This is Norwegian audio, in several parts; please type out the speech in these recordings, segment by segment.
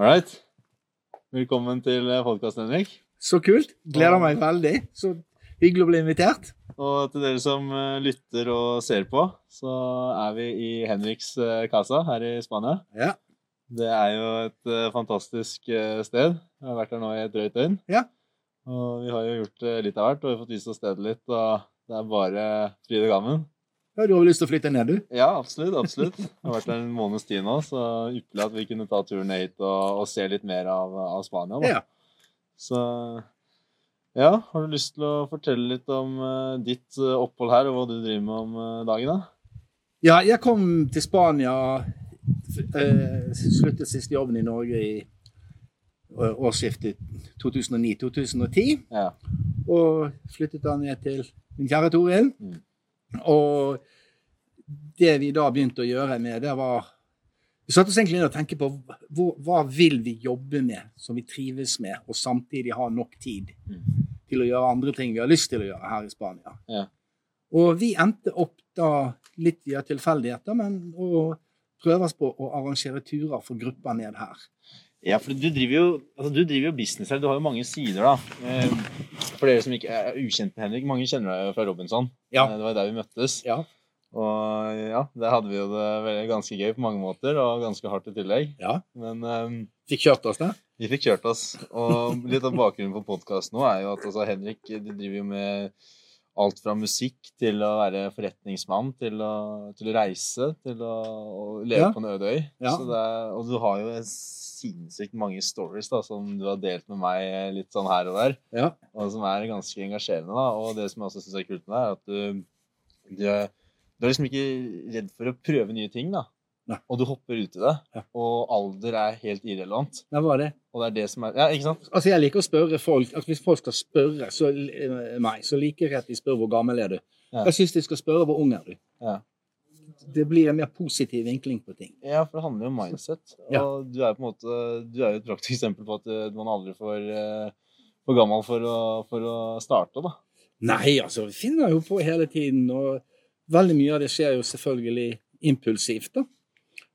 All. Velkommen til podkasten, Henrik. Så kult. Gleder meg veldig. Så hyggelig å bli invitert. Og til dere som eh, lytter og ser på, så er vi i Henriks eh, casa her i Spania. Ja. Det er jo et eh, fantastisk eh, sted. Jeg har vært her nå i et drøyt døgn. Ja. Og vi har jo gjort eh, litt av hvert, og vi har fått vist oss stedet litt. Og det er bare fryd og gammen. Ja, du har vel lyst til å flytte ned, du? Ja, absolutt. absolutt. Jeg har vært der en måneds tid nå, så ypperlig at vi kunne ta turen hit og, og se litt mer av, av Spania. Da. Ja. Så ja, har du lyst til å fortelle litt om uh, ditt eh, opphold her, og hva du driver med om uh, dagen? da? Ja, jeg kom til Spania uh, Sluttet siste jobben i Norge i årsskiftet 2009-2010. Ja. Og flyttet da ned til min kjære Toril. Mm. Og det vi da begynte å gjøre med, det var Vi satte oss egentlig inn og tenkte på hva, hva vil vi jobbe med som vi trives med, og samtidig ha nok tid Mm. til å gjøre andre ting vi har lyst til å gjøre her i Spania. Ja. Og vi endte opp da litt via tilfeldigheter, men å prøve oss på å arrangere turer for grupper ned her. Ja, for du driver jo, altså du driver jo business her. Du har jo mange sider, da. Eh, For dere som ikke er ukjent med Henrik, mange kjenner deg jo fra Robinson. Ja. Eh, Det var der vi møttes. Ja. Og ja, der hadde vi jo det ganske gøy på mange måter, og ganske hardt i tillegg. ja. Men um, Fikk kjørt oss da? vi fikk kjørt oss. Og litt av bakgrunnen for podkasten nå er jo at altså, Henrik du driver jo med alt fra musikk til å være forretningsmann, til å, til å reise, til å, å leve Ja. på en øde øy. Ja. Så det er, og du har jo sinnssykt mange stories da, som du har delt med meg litt sånn her og der, Ja. og som er ganske engasjerende. da, Og det som jeg også syns er kult med deg, er at du, du, du er liksom ikke redd for å prøve nye ting. da. Nei. Og du hopper ut i det. Ja. Og alder er helt irrelevant. Det var det. Og det er det som er Ja, ikke sant? Altså, jeg liker å spørre folk at Hvis folk skal spørre så, eh, meg, så liker jeg at de spør hvor gammel er du. Ja. Jeg syns de skal spørre hvor ung er du. Ja. Det blir en mer positiv vinkling på ting. Ja, for det handler jo om mindset. Og Ja. du er på en måte Du er jo et praktisk eksempel på at eh, man aldri får eh, for gammel for å, for å starte, da. Nei, altså, vi finner jo på hele tiden, og veldig mye av det skjer jo selvfølgelig impulsivt, da.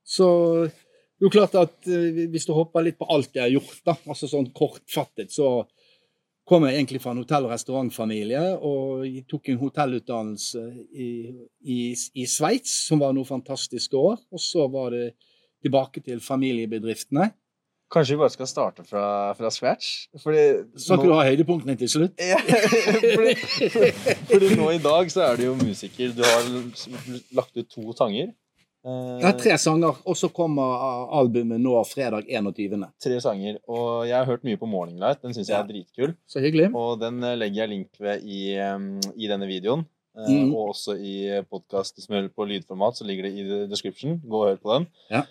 Så det er jo klart at eh, hvis du hopper litt på alt jeg har gjort, da, altså sånn kortfattet, så kom jeg egentlig fra en hotell- og restaurantfamilie, og tok en hotellutdannelse i, i, i Sveits, som var noe fantastisk år. Og så var det tilbake til familiebedriftene. Kanskje vi bare skal starte fra, fra scratch? Fordi Så kan du ha høydepunktene til slutt. Fordi, fordi nå i dag så er du jo musiker. Du har lagt ut to sanger. Eh, er tre sanger, og så kommer albumet nå fredag 21. tre sanger. Og jeg har hørt mye på Morning Light. Den syns jeg er dritkul. Så hyggelig. Og den eh, legger jeg link ved i, i denne videoen. Eh, Mhm. Og også i podkast som hører på lydformat, så ligger det i description. Gå og hør på den. Ja.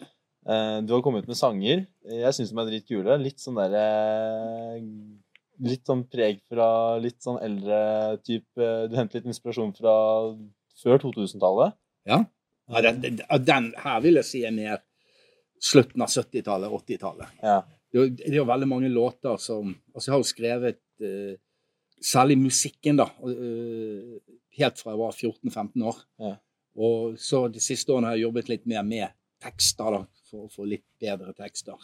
Eh, Du har kommet med sanger. Jeg syns de er dritkule. Litt sånn derre Litt sånn preg fra litt sånn eldre type Du henter litt inspirasjon fra før 2000-tallet. Ja, den, den, den her vil jeg si er mer slutten av 70-tallet, 80-tallet. Ja. Det, det er jo veldig mange låter som Altså, jeg har jo skrevet uh, Særlig musikken, da. Uh, helt fra jeg var 14-15 år. Ja. Og så de siste årene har jeg jobbet litt mer med tekster, da, for å få litt bedre tekster.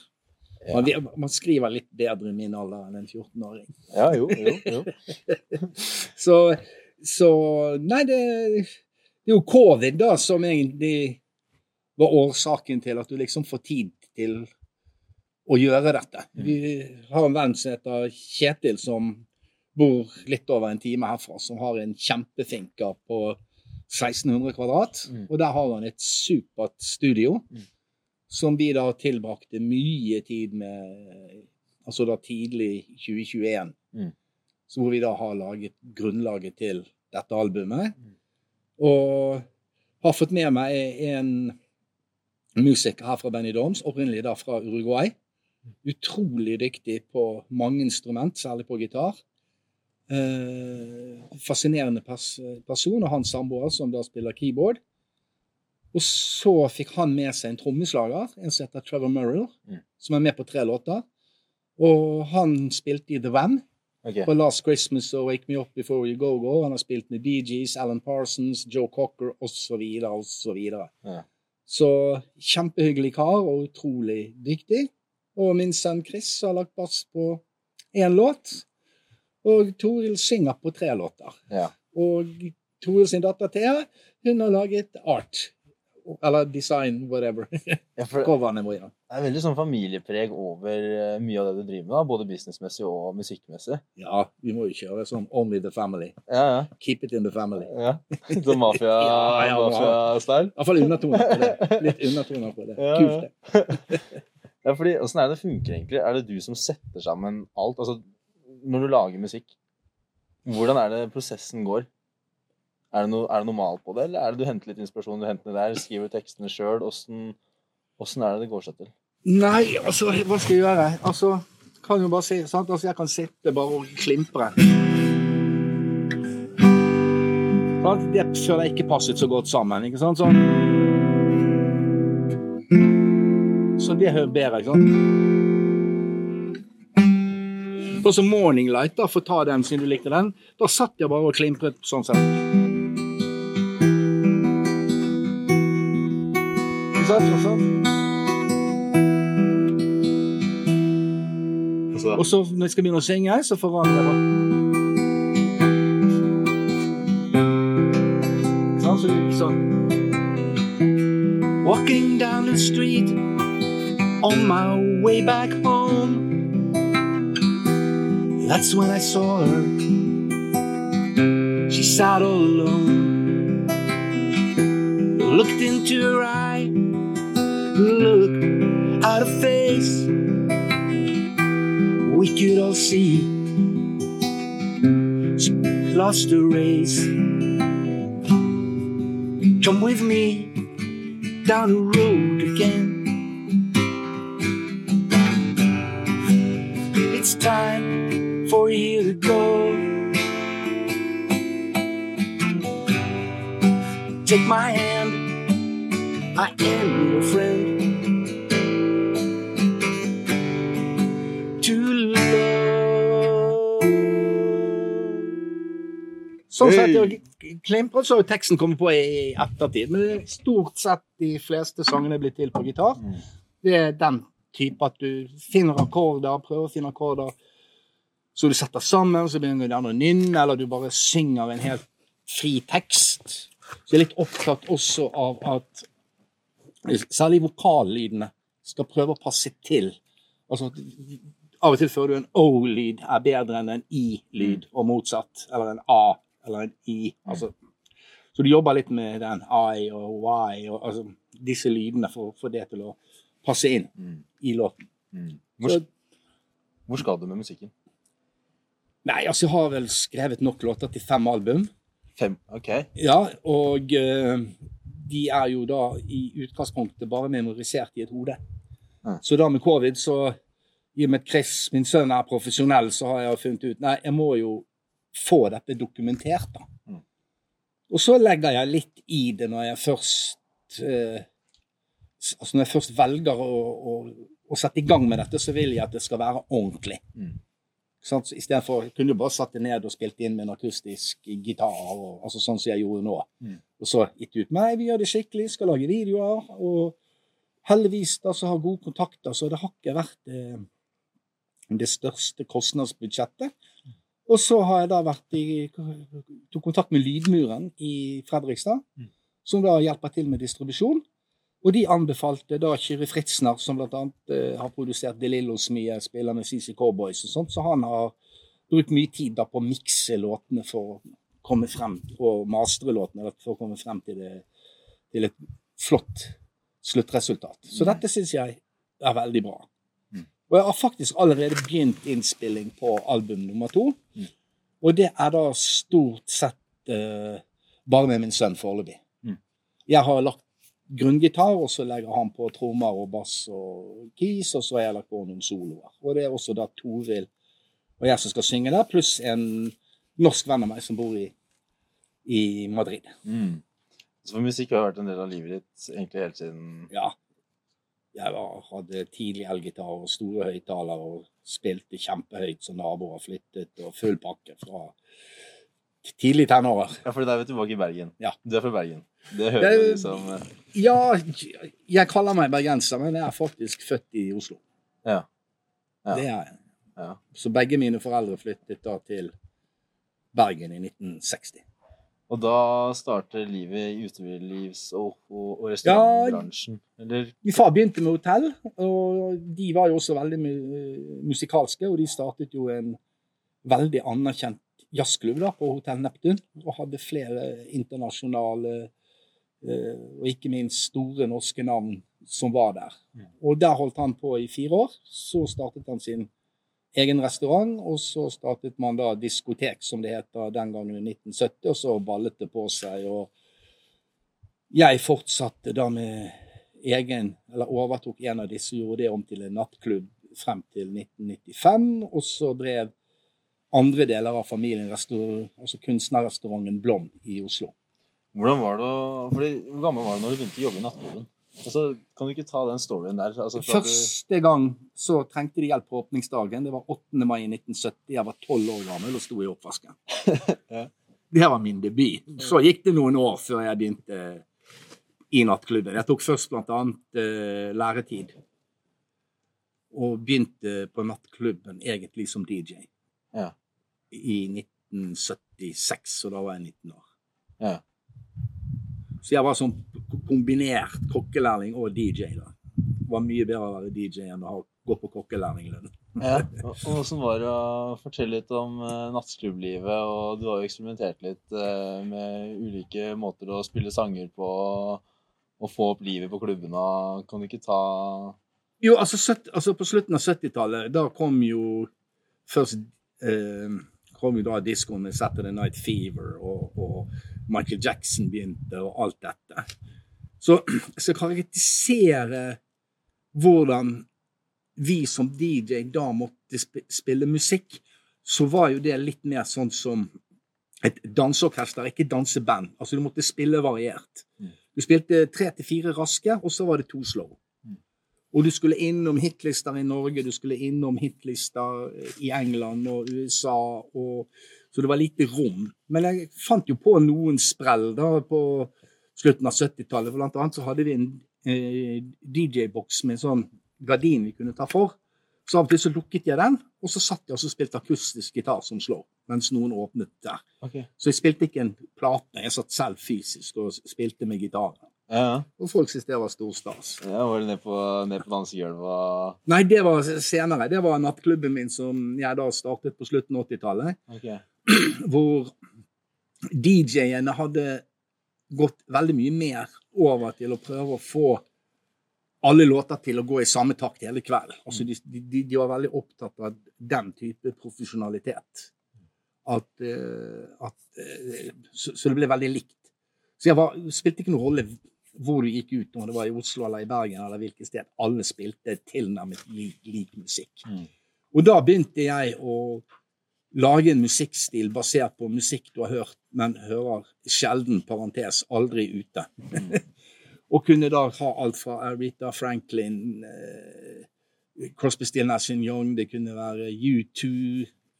Ja. Man, man skriver litt bedre i min alder enn en 14-åring. ja, jo, jo. jo. Så, så Nei, det, det er jo covid da som egentlig var årsaken til at du liksom får tid til å gjøre dette. Vi har en venn som heter Kjetil, som bor litt over en time herfra, som har en kjempefinker på 1600 kvadrat. Mm. Og der har han et supert studio, Mm. som vi da tilbrakte mye tid med Altså da tidlig 2021. Mm. Så hvor vi da har laget grunnlaget til dette albumet. Mm. Og har fått med meg en musiker her fra Benny Dorms, opprinnelig da fra Uruguay. Utrolig dyktig på mange instrument, særlig på gitar. Eh, fascinerende pers person, og hans samboer som da spiller keyboard. Og så fikk han med seg en trommeslager, en som heter Trevor Murrell, Mm. som er med på tre låter. Og han spilte i The Wam Ok. på Last Christmas og Wake Me Up Before You Go Go. Han har spilt med Bee Gees, Alan Parsons, Joe Cocker osv. osv. Ja. Så kjempehyggelig kar og utrolig dyktig. Og min sønn Chris har lagt bass på én låt. Og Toril synger på tre låter. Ja. Og Toril sin datter Thea, hun har laget art. Eller design, whatever. ja Coverne gjøre. det er veldig sånn familiepreg over eh, mye av det du driver med, da, både businessmessig og musikkmessig. Ja, vi må jo kjøre sånn Only the family. Ja, ja. Keep it in the family. ja. Sånn mafia- Ja, ja, mafia-style. Iallfall undertoner på det. Litt undertoner på det. Kult, det. Ja, fordi, Åssen er det det funker egentlig? Er det du som setter sammen alt? Altså, når du lager musikk, hvordan er det prosessen går? Er det, noe, er det noe mal på det, eller er det du henter litt inspirasjon, du henter det der, skriver tekstene sjøl? Åssen er det det går seg til? Nei, altså, hva skal jeg gjøre? Altså, kan jo bare si, sant? Altså, jeg kan sitte bare og klimpre. Sant? Det føler jeg ikke passet så godt sammen. ikke sant? Sånn. Så det hører bedre, ikke sant? Og så Morning Light, da, for å ta den siden du likte den. Da satt jeg bare og klimpret sånn sett. Ikke sant? Og sånn. Og så når jeg skal begynne å synge, så forandrer jeg Sånn, så sånn. Walking down the street on my way back home. That's when I saw her. She sat all alone. Looked into her eye, we don't see she lost the race. Come with me down the road again. It's time for you to go. Take my hand, I am Sånn sett jeg klimpret, så har jo teksten kommet på i ettertid. Men det er stort sett de fleste sangene er blitt til på gitar. Det er den type at du finner akkorder, prøver å finne akkorder så du setter sammen, så begynner det å nynne, eller du bare synger en helt fri tekst. Så jeg er litt opptatt også av at særlig vokallydene skal prøve å passe til. Altså av og til føler du en O-lyd er bedre enn en I-lyd, og motsatt. Eller en A eller en I. Altså, så du jobber litt med den I og Y og altså, disse lydene for å få det til å passe inn Mm. i låten. Mm. Hvor, Så, hvor skal du med musikken? nei, altså, jeg har vel skrevet nok låter til fem album. Fem? OK. Ja, og uh, de er jo da i utgangspunktet bare memorisert i et hode. Ah. Så da med covid, så i og med at Chris, min sønn, er profesjonell, så har jeg funnet ut Nei, jeg må jo få dette dokumentert, da. Mm. Og så legger jeg litt i det når jeg først eh, Altså når jeg først velger å, å, å sette i gang med dette, så vil jeg at det skal være ordentlig. Mm. Sant? Så Istedenfor kunne jo bare satt det ned og spilt inn med en akustisk gitar, og, altså sånn som jeg gjorde nå. Mm. Og så gitt ut Nei, vi gjør det skikkelig, skal lage videoer. Og heldigvis da så har gode kontakter, så det har ikke vært eh, det største kostnadsbudsjettet. Og så har jeg da vært i tok kontakt med Lydmuren i Fredrikstad, Mm. som da hjelper til med distribusjon. Og de anbefalte da Kyrre Fritzner, som bl.a. Eh, har produsert De Lillos mye, spiller med CC Cowboys og sånt, så han har brukt mye tid da på å mikse låtene for å komme frem, og mastre låtene for å komme frem til, det, til et flott sluttresultat. Så Mm. dette syns jeg er veldig bra. Og jeg har faktisk allerede begynt innspilling på album nummer to. Mm. Og det er da stort sett uh, bare med min sønn foreløpig. Mm. Jeg har lagt grunngitar, og så legger han på trommer og bass og keys, og så har jeg lagt på noen soloer. Og det er også da Toril og jeg som skal synge der, pluss en norsk venn av meg som bor i, i Madrid. Mm. Så for musikk har vært en del av livet ditt egentlig helt siden Ja. Jeg hadde tidlig elgitar og store høyttalere og spilte kjempehøyt så naboer flyttet, og full pakke fra tidlig tenårer. Ja, for da er vi tilbake i Bergen. Ja. Du er fra Bergen. Det hører Jeg- liksom eh, Ja, jeg kaller meg bergenser, men jeg er faktisk født i Oslo. Ja. Ja. Det er jeg. Ja. Så begge mine foreldre flyttet da til Bergen i 1960. Og da starter livet i utelivs- og, og, og restaurantbransjen. Eller Min far begynte med hotell, og de var jo også veldig musikalske. Og de startet jo en veldig anerkjent jazzklubb da, på Hotell Neptun. Og hadde flere internasjonale eh, og ikke minst store norske navn som var der. Mm. Og der holdt han på i fire år. Så startet han sin egen restaurant, og så startet man da diskotek, som det heter den gangen i 1970, og så ballet det på seg. og jeg fortsatte da med egen, eller overtok en av disse, gjorde det om til en nattklubb frem til 1995. Og så drev andre deler av familien altså kunstnerrestauranten Blom i Oslo. hvordan var det fordi, Hvor gammel var du når du begynte å jobbe i nattklubben? Altså, kan du ikke ta den storyen der? Altså, Første gang så trengte de hjelp på åpningsdagen. Det var 8. mai 1970. Jeg var tolv år gammel og sto i oppvasken. Ja. Det var min debut. Så gikk det noen år før jeg begynte i nattklubben. Jeg tok først blant annet eh, læretid. Og begynte på nattklubben egentlig som DJ Ja. i 1976, og da var jeg 19 år. Ja. Så jeg var sånn kombinert kokkelærling og DJ. da. Det var mye bedre å være DJ enn å gå på kokkelærlinglønn. Ja. Og hvordan var det å fortelle litt om uh, nattklubblivet? Og du har jo eksperimentert litt eh, med ulike måter å spille sanger på og få opp livet på klubbene. Kan du ikke ta Jo, altså, 70, altså på slutten av 70-tallet, da kom jo først eh, kom jo da diskoen med Saturday Night Fever, og, og Michael Jackson begynte, og alt dette. Så jeg skal karakterisere hvordan vi som DJ da måtte spille musikk, så var jo det litt mer sånn som et danseorkester, ikke danseband. Altså du måtte spille variert. Mm. Du spilte tre til fire raske, og så var det to slow. Og du skulle innom hitlister i Norge, du skulle innom hitlister i England og USA. Og, så det var lite rom. Men jeg fant jo på noen sprell da på slutten av 70-tallet. Blant annet så hadde vi en eh, DJ-boks med sånn gardin vi kunne ta for. Så av og til så lukket jeg den, og så satt jeg og spilte akustisk gitar som slår. mens noen åpnet der. Okay. Så jeg spilte ikke en plate, jeg satt selv fysisk og spilte med gitaren. Ja, Og folk syntes det var stor stas. ja Var det ned på, ned på dansegulvet? Nei, det var senere. Det var nattklubben min som jeg da startet på slutten av 80-tallet. Ok. Hvor DJ-ene hadde gått veldig mye mer over til å prøve å få alle låter til å gå i samme takt hele kvelden. Altså, de, de, de var veldig opptatt av den type profesjonalitet. At, eh, at eh, så, så det ble veldig likt. Så jeg var, spilte ikke noen rolle hvor du gikk ut, om det var i Oslo eller i Bergen eller hvilket sted. Alle spilte tilnærmet lik, lik musikk. Mm. Og da begynte jeg å lage en musikkstil basert på musikk du har hørt, men hører sjelden, parentes, aldri ute. og kunne da ha alt fra Aretha Franklin, eh, Crosby, Still Nation Young, det kunne være U2,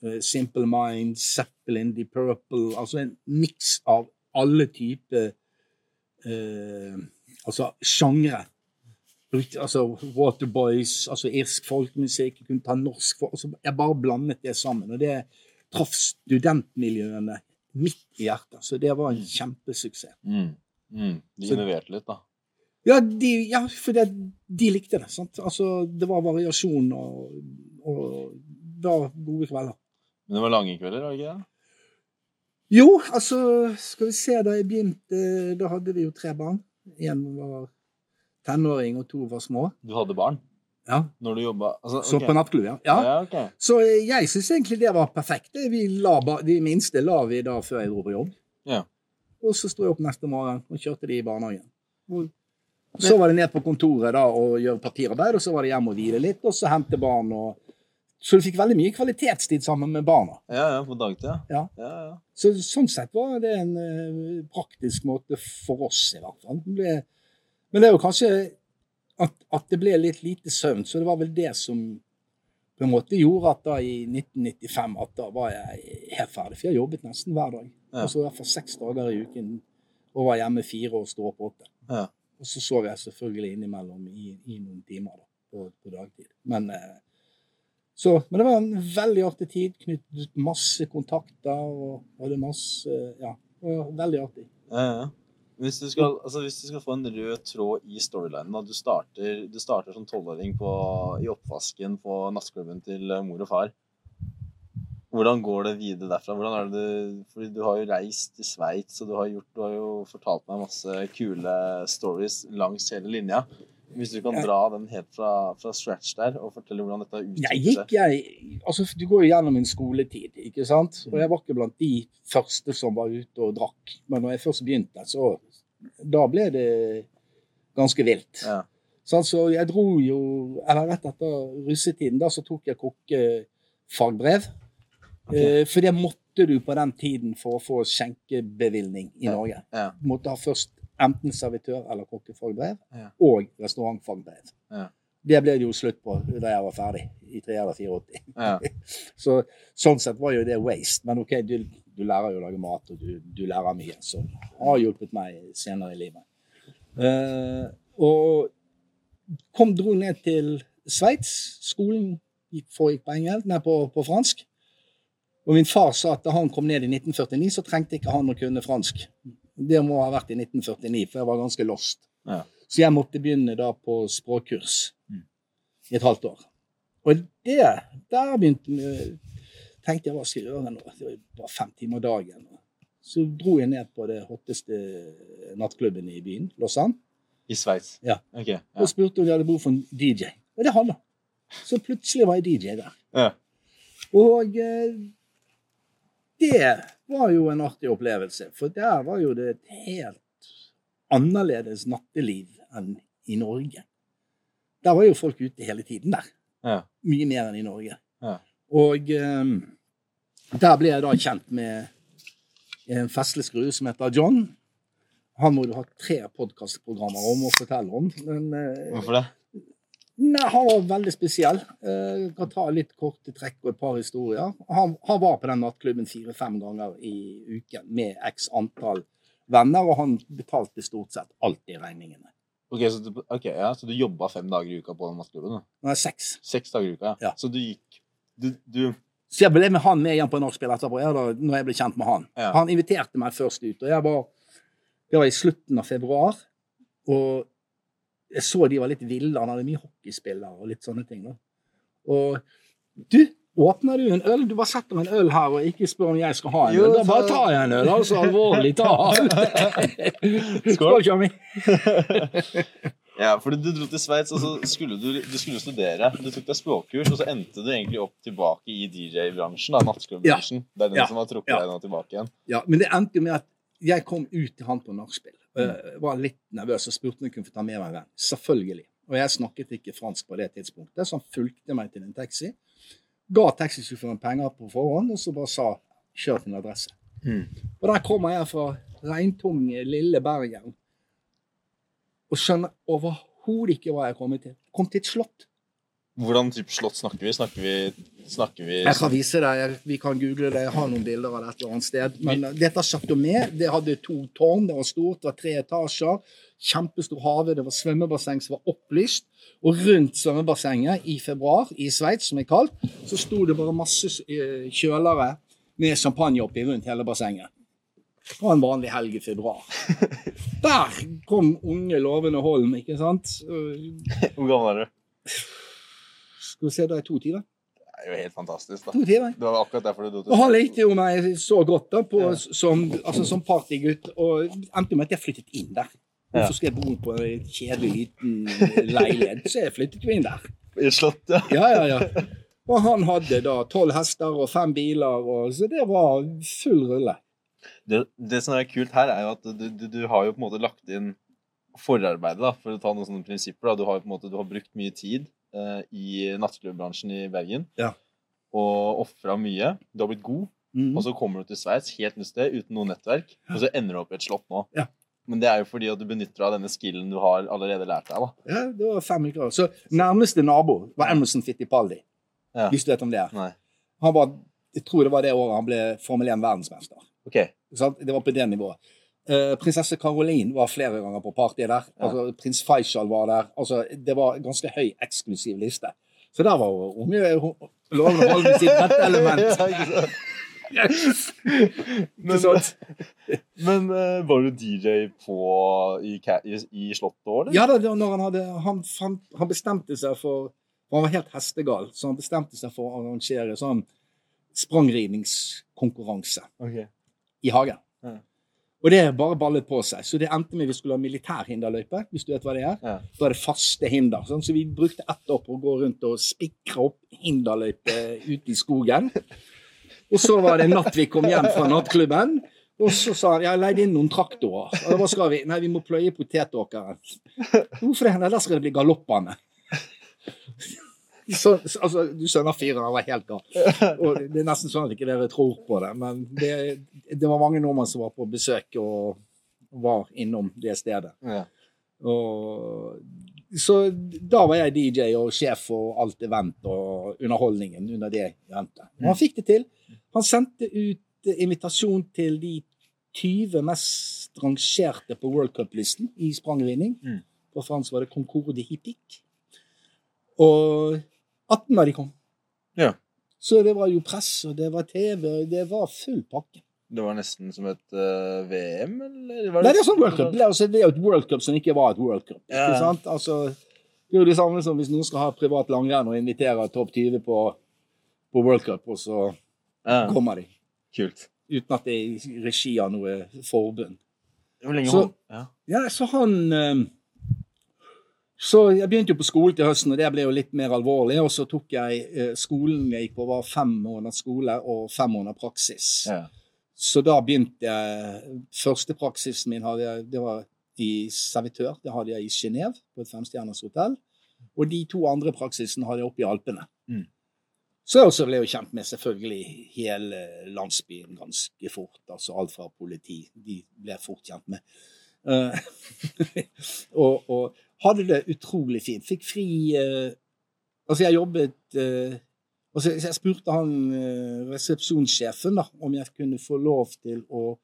eh, Simple Minds, Zeppelin, The Purple, altså en miks av alle typer eh, altså sjangre. Altså Waterboys, altså irsk folkemusikk, jeg kunne ta norsk altså Jeg bare blandet det sammen. Og det traff studentmiljøene midt i hjertet. Så det var en kjempesuksess. Mm. Mm. De innoverte litt, da. Ja, de, ja for det, de likte det. sant? Altså, Det var variasjon, og, og det var gode kvelder. Men det var lange kvelder, var det ikke det? Jo, altså, skal vi se, da jeg begynte, da hadde vi jo tre barn. Én var tenåring, og to var små. Du hadde barn Ja, når du jobba altså, Så på nattklubb, ja. ja. Ja, okay. Så eh, jeg syns egentlig det var perfekt. Vi la, de minste la vi da før jeg dro på jobb. Ja. Og så sto jeg opp neste morgen og kjørte de i barnehagen. Så var det ned på kontoret da og gjøre papirarbeid, og så var det hjem og hvile litt, og så hente barn. og Så du fikk veldig mye kvalitetstid sammen med barna. Ja, ja, på dagtid, ja. Ja. ja, ja. Så sånn sett var det en uh, praktisk måte for oss, i hvert fall. Det ble, men det er jo kanskje at, at det ble litt lite søvn, så det var vel det som på en måte gjorde at da i 1995 at da var jeg helt ferdig. For jeg jobbet nesten hver dag. Ja. Altså i hvert fall seks dager i uken. Og var hjemme fire og sto opp åtte. Ja. Og så sov jeg selvfølgelig innimellom i, i noen timer da, på, på dagtid. Men eh, Så, men det var en veldig artig tid. Knyttet masse kontakter og hadde masse Ja, veldig artig. Ja, ja. Hvis du, skal, altså hvis du skal få en rød tråd i storylinen Du starter, du starter som tolvåring på- i oppvasken på nattklubben til eh, mor og far. Hvordan går det videre derfra? Hvordan det du, fordi du har jo reist til Sveits, og du har, gjort, du har jo fortalt meg masse kule stories langs hele linja. Hvis du kan dra den helt fra, fra scratch der, og fortelle hvordan dette har Jeg utviklet gikk, jeg Altså, du går jo gjennom en skoletid, ikke sant? Og jeg var ikke blant de første som var ute og drakk. Men når jeg først begynte, så Da ble det ganske vilt. Ja. Så altså, jeg dro jo Eller rett etter russetiden, da, så tok jeg kokkefagbrev. Okay. Eh, for det måtte du på den tiden for å få skjenkebevilgning i Ja. Norge. Ja. Du måtte ha først enten servitør- eller kokkefagbrev, Ja. og restaurantfagbrev. Ja. Det ble det jo slutt på da jeg var ferdig, i 83. Ja. Så sånn sett var jo det waste. Men OK, du, du lærer jo å lage mat, og du, du lærer mye. Så har hjulpet meg senere i livet. Uh, og kom, dro ned til Sveits. Skolen foregikk på engel, nei, på, på fransk. Og min far sa at da han kom ned i 1949, så trengte ikke han å kunne fransk. Det må ha vært i 1949, for jeg var ganske lost. Ja. Så jeg måtte begynne da på språkkurs Mm. i et halvt år. Og det, der begynte tenkte jeg hva skal jeg gjøre nå? Det var fem timer dagen. Så dro jeg ned på det hotteste nattklubben i byen, Lausanne, I Sveits? Ja. Okay, Ja. og spurte om de hadde behov for en DJ. Og det hadde Så plutselig var jeg DJ der. Ja. Og eh, det var jo en artig opplevelse, for der var jo det et helt annerledes natteliv enn i Norge. Der var jo folk ute hele tiden der. Ja. Mye mer enn i Norge. Ja. Og eh, der ble jeg da kjent med en festlig som heter John. Han må du ha tre podkastprogrammer om å fortelle om. Men eh, Hvorfor det? Nei, han var veldig spesiell. Eh, Jeg kan ta litt korte trekk og et par historier. Han, han var på den nattklubben fire-fem ganger i uken med x antall venner, og han betalte stort sett alltid regningene. Ok, så du, okay, ja, så du jobba fem dager i uka på den nattklubben? Nei, seks. Seks dager i uka? Ja. Så du gikk Du, du Så jeg ble med han med igjen på nachspiel etterpå, jeg da, når jeg ble kjent med han. Ja. Han inviterte meg først ut, og jeg var Det var i slutten av februar. Og jeg så de var litt ville. Han hadde mye hockeyspillere og litt sånne ting. da. Og du, åpner du en øl? Du bare setter en øl her og ikke spør om jeg skal ha en Jo, øl. Da bare tar jeg en øl, altså. Alvorlig talt. Skål, Tjommi. Ja, fordi du dro til Sveits, og så skulle du, du skulle studere. Du tok deg språkkurs, og så endte du egentlig opp tilbake i DJ-bransjen. da, ja. Det er den Ja. som har trukket Ja. deg nå tilbake igjen. Ja, men det endte jo med at jeg kom ut til han på nachspiel. og var litt nervøs og spurte om jeg kunne få ta med meg en venn. Selvfølgelig. Og jeg snakket ikke fransk på det tidspunktet, så han fulgte meg til en taxi. Ga taxisjåføren penger på forhånd, og så bare sa 'kjør til en adresse'. Mm. Og der kommer jeg fra regntunge, lille Bergen og skjønner overhodet ikke hva jeg kommer til. Kom til et slott. Hvordan type slott snakker vi? Snakker vi, snakker vi Jeg kan vise deg, vi kan google det, jeg har noen bilder av det et eller annet sted. Men vi... dette Chateau med, det hadde to tårn, det var stort, det var tre etasjer. Kjempestor hage, det var svømmebasseng som var opplyst. Og rundt svømmebassenget i februar, i Sveits, som er kaldt, så sto det bare masse eh, kjølere med champagne oppi rundt hele bassenget. Var en vanlig helg i februar. Der kom unge, lovende Holm, ikke sant? Hvor gammel er du? Skal vi se, da er jeg 22. Det er jo helt fantastisk. da. 22 Det var akkurat derfor du dro til Og han likte jo meg så godt da, på, Ja. som, altså, som partygutt, og endte med at jeg flyttet inn der. Ja. Så skal jeg bo på en kjedelig liten leilighet? Så jeg flyttet jo inn der. I slottet? ja. Ja, ja, ja. Og han hadde da tolv hester og fem biler, og, så det var full rulle. Det, det som er kult her, er jo at du, du, du har jo på en måte lagt inn forarbeidet, da, for å ta noen sånne prinsipper. Da. Du har jo på en måte du har brukt mye tid eh, i nattklubbbransjen i Bergen. Ja. Og ofra mye. Du har blitt god. Mm. Og så kommer du til Sveits, helt nytt sted, uten noe nettverk. Og så ender du opp i et slott nå. Ja. Men det er jo fordi at du benytter deg av denne skillen du har allerede lært deg. da. Ja, det var fem uker. Så nærmeste nabo var Emerson Fittipaldi. Ja. Hvis du vet om det. Nei. Han var, jeg tror det var det året han ble Formel 1 verdensmester. Ok. Ikke sant? Det var på det nivået. Uh, prinsesse Caroline var flere ganger på party der. Ja. Altså, Prins Faisal var der. Altså, det var en ganske høy, eksklusiv liste. Så der var unge Loven og sitt rette element. Ja, ikke sant? Men, men uh, var du DJ på i, i, i Slottet òg, eller? Ja da, når han hadde han, fant, han bestemte seg for for Han var helt hestegal, så han bestemte seg for å arrangere sånn sprangridningskonkurranse Ok. I hagen. Ja. Og det bare ballet på seg. Så det endte med vi skulle ha militær hinderløype, hvis du vet hva det er. Ja. Da er det faste hinder. Sånn. Så vi brukte ett år på å gå rundt og spikre opp hinderløype ute i skogen. Og så var det en natt vi kom hjem fra nattklubben. Og så sa han jeg har leid inn noen traktorer. Og hva skal vi? Nei, vi må pløye potetåkeren. Hvorfor det? Nei, der skal det bli galoppbane. Så, så, altså, du skjønner fyren, han var helt gal. Og det er nesten sånn at ikke dere tror på det, men det, det var mange nordmenn som var på besøk og var innom det stedet. Ja. Og, så da var jeg DJ og sjef for alt event og underholdningen under det eventet. Og han fikk det til. Han sendte ut invitasjon til de 20 mest rangerte på World Cup-listen i sprangridning. Mm. På fransk var det Concorde Hippique. Og 18 da de kom. Ja. Så det var jo press, og det var TV, og det var full pakke. Det var nesten som et uh, VM, eller? Nei, det er sånn World Cup. Det er, altså, det er jo et World Cup som ikke var et World Cup. Ja. Ikke sant? Altså, det er jo det samme som hvis noen skal ha privat langrenn og invitere topp 20 på, på World Cup, og så Ja, kommer de. kult. Uten at det er i regi av noe forbund. Hvor lenge Så- han? ja. Ja, så han eh, Så jeg begynte jo på skolen til høsten, og det ble jo litt mer alvorlig. Og så tok jeg eh, skolen jeg gikk på, var fem måneder skole og fem måneder praksis. Ja. Så da begynte jeg Første praksisen min hadde jeg, det var i servitør. Det hadde jeg i Genéve, på et femstjerners hotell. Og de to andre praksisene hadde jeg oppe i Alpene. Mm. Så jeg også ble jo kjent med selvfølgelig hele landsbyen ganske fort. Altså alt fra politi. De ble jeg fort kjent med. Uh, og, og hadde det utrolig fint. Fikk fri eh, Altså, jeg jobbet eh, Altså, jeg spurte han eh, resepsjonssjefen da, om jeg kunne få lov til å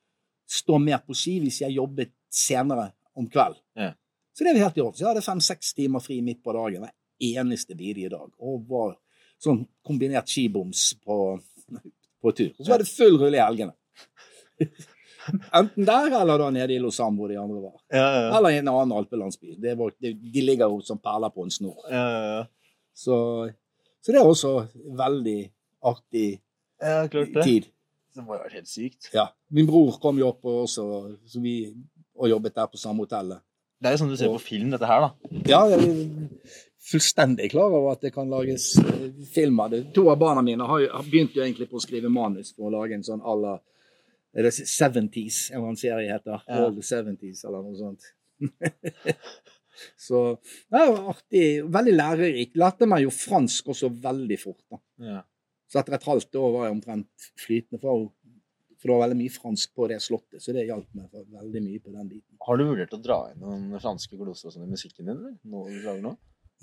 stå mer på ski hvis jeg jobbet senere om kveld. Ja. Så det var helt i orden. Så jeg hadde fem-seks timer fri midt på dagen hver eneste bidige dag. Og var sånn kombinert skiboms på, på tur. Og så var det full rulle i helgene. Enten der eller da nede i Lausanne, hvor de andre var. Ja, ja, ja. Eller i en annen alpelandsby. Det var, de, de ligger jo som perler på en snor. ja, ja, ja. Så, så det er også veldig artig ja klart det. tid. Det må jo være helt sykt. Ja. Min bror kom jo opp og også, så vi, og jobbet der på samme hotellet. Det er jo sånn du ser på film, dette her, da. Ja, jeg er fullstendig klar over at det kan lages eh, film av det. To av barna mine har, har begynt jo egentlig på å skrive manus for å lage en sånn à er det 70s, en eller annen serie heter. Ja. All the 70s, eller noe sånt. så det er artig. Veldig lærerik. Lærte meg jo fransk også veldig fort. da. Ja. Så etter et halvt år var jeg omtrent flytende, for, for det var veldig mye fransk på det slottet. Så det hjalp meg veldig mye på den biten. Har du vurdert å dra inn noen franske gloser og sånn i musikken din? eller? Nå du lager nå?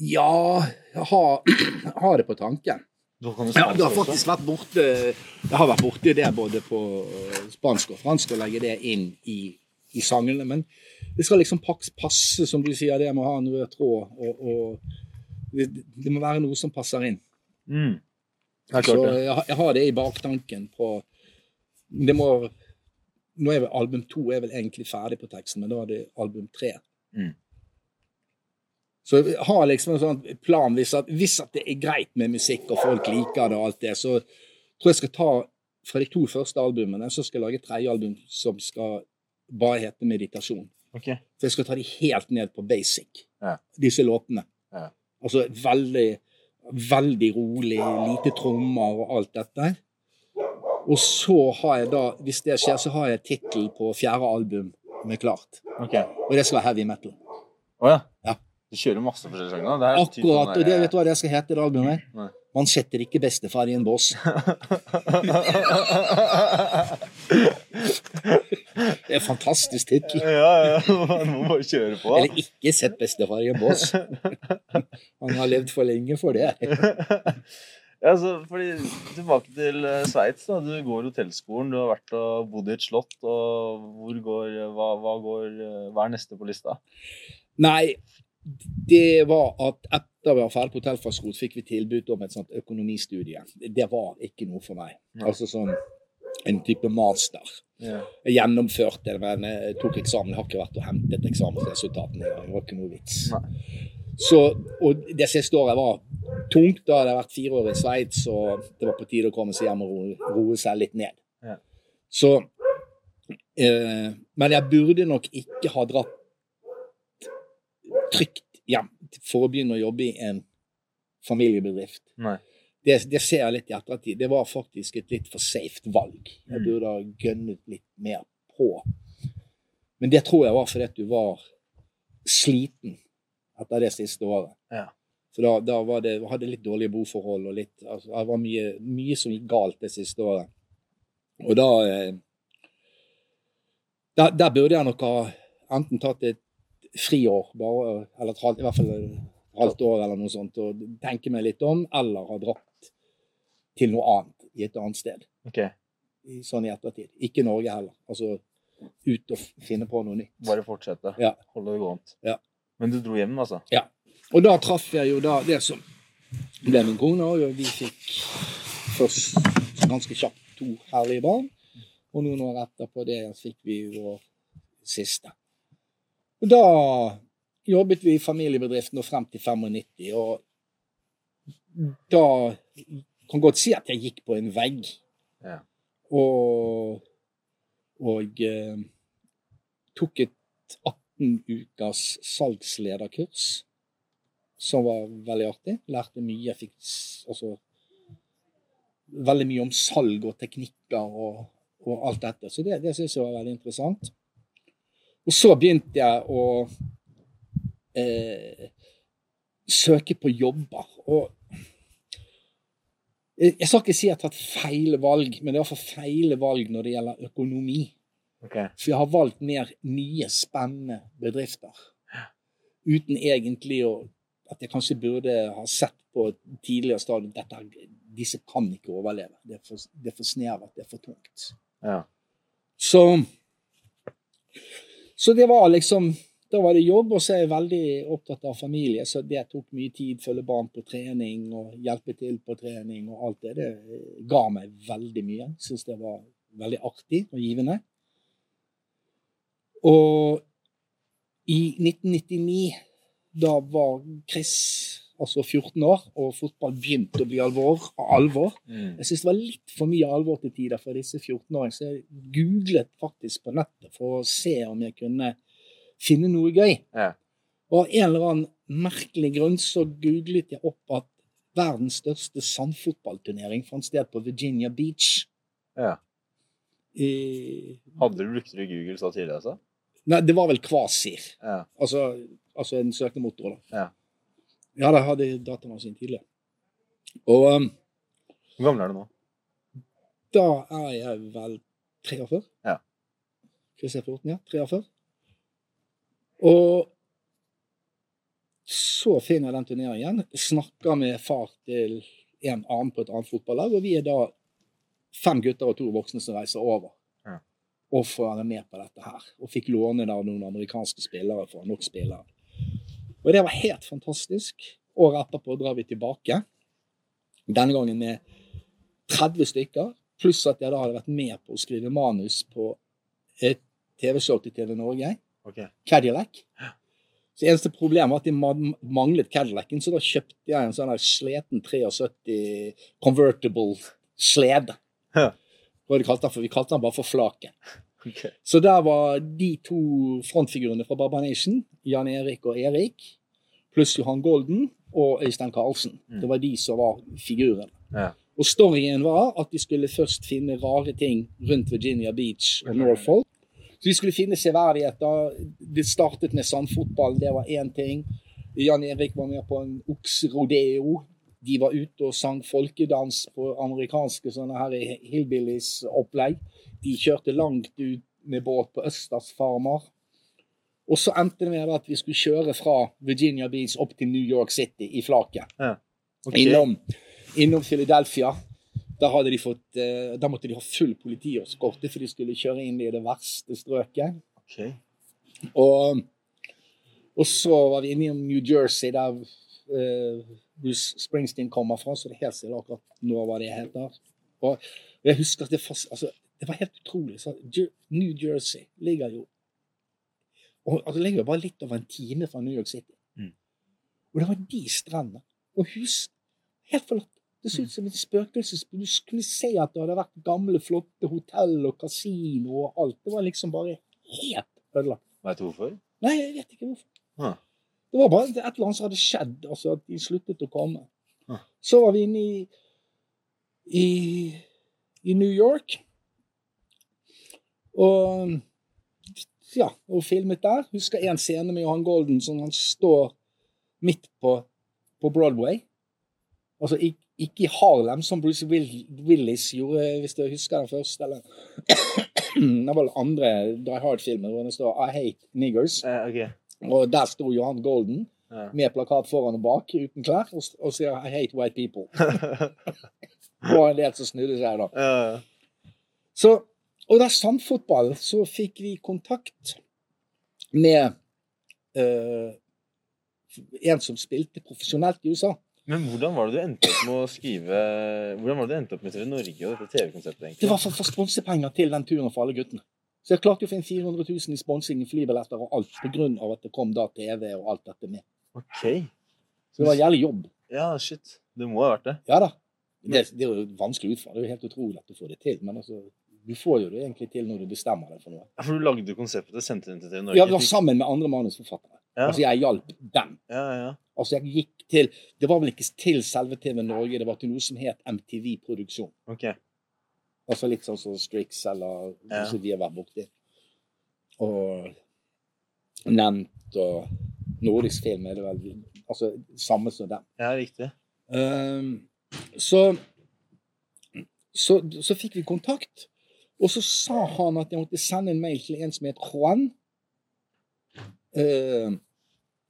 Ja, jeg har, har det på tanken. Ja, det du har faktisk vært borte Jeg har vært borti det både på øh, spansk og fransk, å legge det inn i, i sangene. Men det skal liksom passe, som du sier, det må ha en rød tråd. Og, og det, det må være noe som passer inn. Mm. jeg Så jeg, jeg har det i baktanken på Det må Nå er vel album to er vel egentlig ferdig på teksten, men da er det album tre. Mm. Så jeg har liksom en sånn plan hvis at, hvis at det er greit med musikk, og folk liker det og alt det, så tror jeg skal ta fra de to første albumene, så skal jeg lage et tredje album som skal bare hete Meditasjon. Okay. For jeg skal ta de helt ned på basic, Ja. disse låtene. Ja. Altså veldig, veldig rolig, lite trommer og alt dette. Og så har jeg da, hvis det skjer, så har jeg tittel på fjerde album med klart. Okay. Og det skal være heavy metal. Oh, ja. Du kjører masse forskjellige er Akkurat. Og det vet du hva det skal hete, det albumet? Nei. Man setter ikke bestefar i en bås. Det er en fantastisk tittel. ja, ja. Man må bare kjøre på. Eller ikke sett bestefar i en bås. Han har levd for lenge for det. Ja, så, fordi, tilbake til eh, Sveits. Du går hotellskolen, du har vært og bodd i et slott. og hvor går, hva, hva, går, eh, hva er neste på lista? Nei, det var at etter vi var ferdig på hotellfagskole, fikk vi tilbud om et sånt økonomistudie. Det var ikke noe for meg. Ja. Altså sånn en type master. Ja. Jeg gjennomførte det, men jeg tok eksamen. Jeg har ikke vært og hentet eksamensresultatene. Det var ikke noe vits. Nei. Så, og det siste året var tungt. Da hadde jeg vært fire år i Sveits, og det var på tide å komme seg hjem og roe, roe seg litt ned. Ja. Så eh, Men jeg burde nok ikke ha dratt trygt hjem for å begynne å jobbe i en familiebedrift. Det, det ser jeg litt i ettertid. Det var faktisk et litt for safe valg. Jeg Mm. burde ha gønnet litt mer på. Men det tror jeg var fordi at du var sliten etter det siste året. Ja. For da, da var det, hadde litt dårlige boforhold og litt altså, Det var mye, mye som gikk galt det siste året. Og da eh, der, der burde jeg nok ha enten tatt et friår, bare, eller i hvert fall et halvt år eller noe sånt, og tenke meg litt om, eller ha dratt til noe annet i et annet sted. Ok. i- Sånn i ettertid. Ikke Norge heller. Altså ut og finne på noe nytt. Bare fortsette. Ja. Holde det gående. Ja. Men du dro hjem, altså? Ja. Og da traff jeg jo da det som ble min kone, og vi fikk først ganske kjapt to herlige barn. Og noen år etterpå det fikk vi vår siste. Og da jobbet vi i familiebedriften og frem til 95, og da kan godt si at jeg gikk på en vegg. Ja. Og, og eh, tok et 18 ukers salgslederkurs som var veldig artig. Lærte mye. Jeg fikk altså, veldig mye om salg og teknikker og, og alt dette. Så det, det syns jeg var veldig interessant. Og så begynte jeg å eh, søke på jobber. Og jeg, jeg skal ikke si at jeg har tatt feil valg, men det er iallfall feil valg når det gjelder økonomi. Okay. For jeg har valgt mer nye, spennende bedrifter. Uten egentlig å At jeg kanskje burde ha sett på et tidligere stadium dette, disse kan ikke overleve. Det er for, det er for snevert, det er for tungt. Ja. Så Så det var liksom Da var det jobb, og så er jeg veldig opptatt av familie, så det tok mye tid. Følge barn på trening og hjelpe til på trening og alt det. Det ga meg veldig mye. Syns det var veldig artig og givende. Og i 1999, da var Chris altså 14 år, og fotball begynte å bli alvor. alvor. Mm. Jeg syns det var litt for mye alvor til tider for disse 14-åringene, så jeg googlet faktisk på nettet for å se om jeg kunne finne noe gøy. Ja. Og av en eller annen merkelig grunn så googlet jeg opp at verdens største sandfotballturnering fant sted på Virginia Beach. Ja. I, Hadde du brukt du Google så tidlig, altså? nei, det var vel Kvasir. Ja. Altså, altså en søkemotor, da. Ja. Ja, det hadde datamaskin tidligere. Og um, Hvor gammel er du nå? da er jeg vel 43. Ja. Chris er 14, ja. 43. Og så finner jeg den turneringen, snakker med far til en annen på et annet fotballag, og vi er da fem gutter og to voksne som reiser over. Ja. Og får være med på dette her. Og fikk låne da noen amerikanske spillere fra nok spillere. Og det var helt fantastisk. Året etterpå drar vi tilbake. Denne gangen med 30 stykker, pluss at jeg da hadde vært med på å skrive manus på et TV-show til TV Norge, Okay. Cadillac. Så eneste problemet var at de manglet Cadillacen, så da kjøpte jeg en sånn der sleten 73 convertible slede. Hva de kalte den for? Vi kalte den bare for Flaket. Ok. Så der var de to frontfigurene fra Baba Nation, Jan Erik og Erik, pluss Johan Golden og Øystein Karlsen. Mm. Det var de som var figurene. Ja. Og storyen var at de skulle først finne rare ting rundt Virginia Beach og Norfolk. Så de skulle finne severdigheter. Det startet med sandfotball, det var én ting. Jan Erik var med på en okserodeo. De var ute og sang folkedans på amerikanske sånne her hillbillies-opplegg. De kjørte langt ut med båt på Østers Farmer. Og så endte det med at vi skulle kjøre fra Virginia Beach opp til New York City i flaket. Ok. Innom, innom Philadelphia. Da, hadde de fått, eh, da måtte de ha full politieskorte, for de skulle kjøre inn i det verste strøket. Okay. Og, og så var vi inne i New Jersey, der Bruce Springsteen kommer fra, så det er helt stille akkurat nå hva det heter. Og jeg husker at det, fast, altså, det var helt utrolig. Så New Jersey ligger jo og, altså, det ligger jo bare litt over en time fra New York City. Mm. Og det var de strendene. Og hus helt forlatt. Det så ut som et spøkelsesby. Du kunne se at det hadde vært gamle, flotte hotell og kasino og alt. Det var liksom bare helt ødelagt. Veit du hvorfor? Nei, jeg vet ikke hvorfor. Ah. Det var bare et eller annet som hadde skjedd, altså at de sluttet å komme. Ah. Så var vi inne i, i, i New York. Og ja, og filmet der. Husker en scene med Johan Golden som han står midt på, på Broadway. Altså ik- ikke i Harlem, som Bruce Will, Willis gjorde, hvis du husker den første. Eller det var den andre Die Hard-filmen hvor det står I hate niggers. Uh, okay. Og der sto Johan Golden uh. med plakat foran og bak uten klær og, og sier I hate white people. Og en del som snudde seg da. Uh. Så, og da Samfotball så fikk vi kontakt med uh, en som spilte profesjonelt i USA. Men hvordan var det du endte opp med å skrive Hvordan var det du endte opp med TV Norge og dette TV-konseptet? egentlig? Det var for å få sponsepenger til den turen for alle guttene. Så jeg klarte å finne 400 000 i sponsing, flybilletter og alt, av at det kom da TV og alt dette med. Ok. Så det var jævlig jobb. Ja, shit. Det må ha vært det. Ja da. Det, det er jo vanskelig utfall. Det er jo helt utrolig at du får det til. Men altså, du får jo det egentlig til når du bestemmer deg for noe. Ja, For du lagde konseptet, sendte det til Norge? Ja, det var sammen med andre manusforfattere. Ja. Altså, jeg hjalp dem. Ja, ja. Altså, jeg gikk til Det var vel ikke til selve TV Norge, det var til noe som het MTV Produksjon. Okay. Altså litt sånn som Strix eller Ja. som de har vært borti. Og nevnt og Nordisk film er det vel altså samme som dem. Ja, riktig. Um, så, så, så fikk vi kontakt, og så sa han at jeg måtte sende en mail til en som het Juan. Ehm,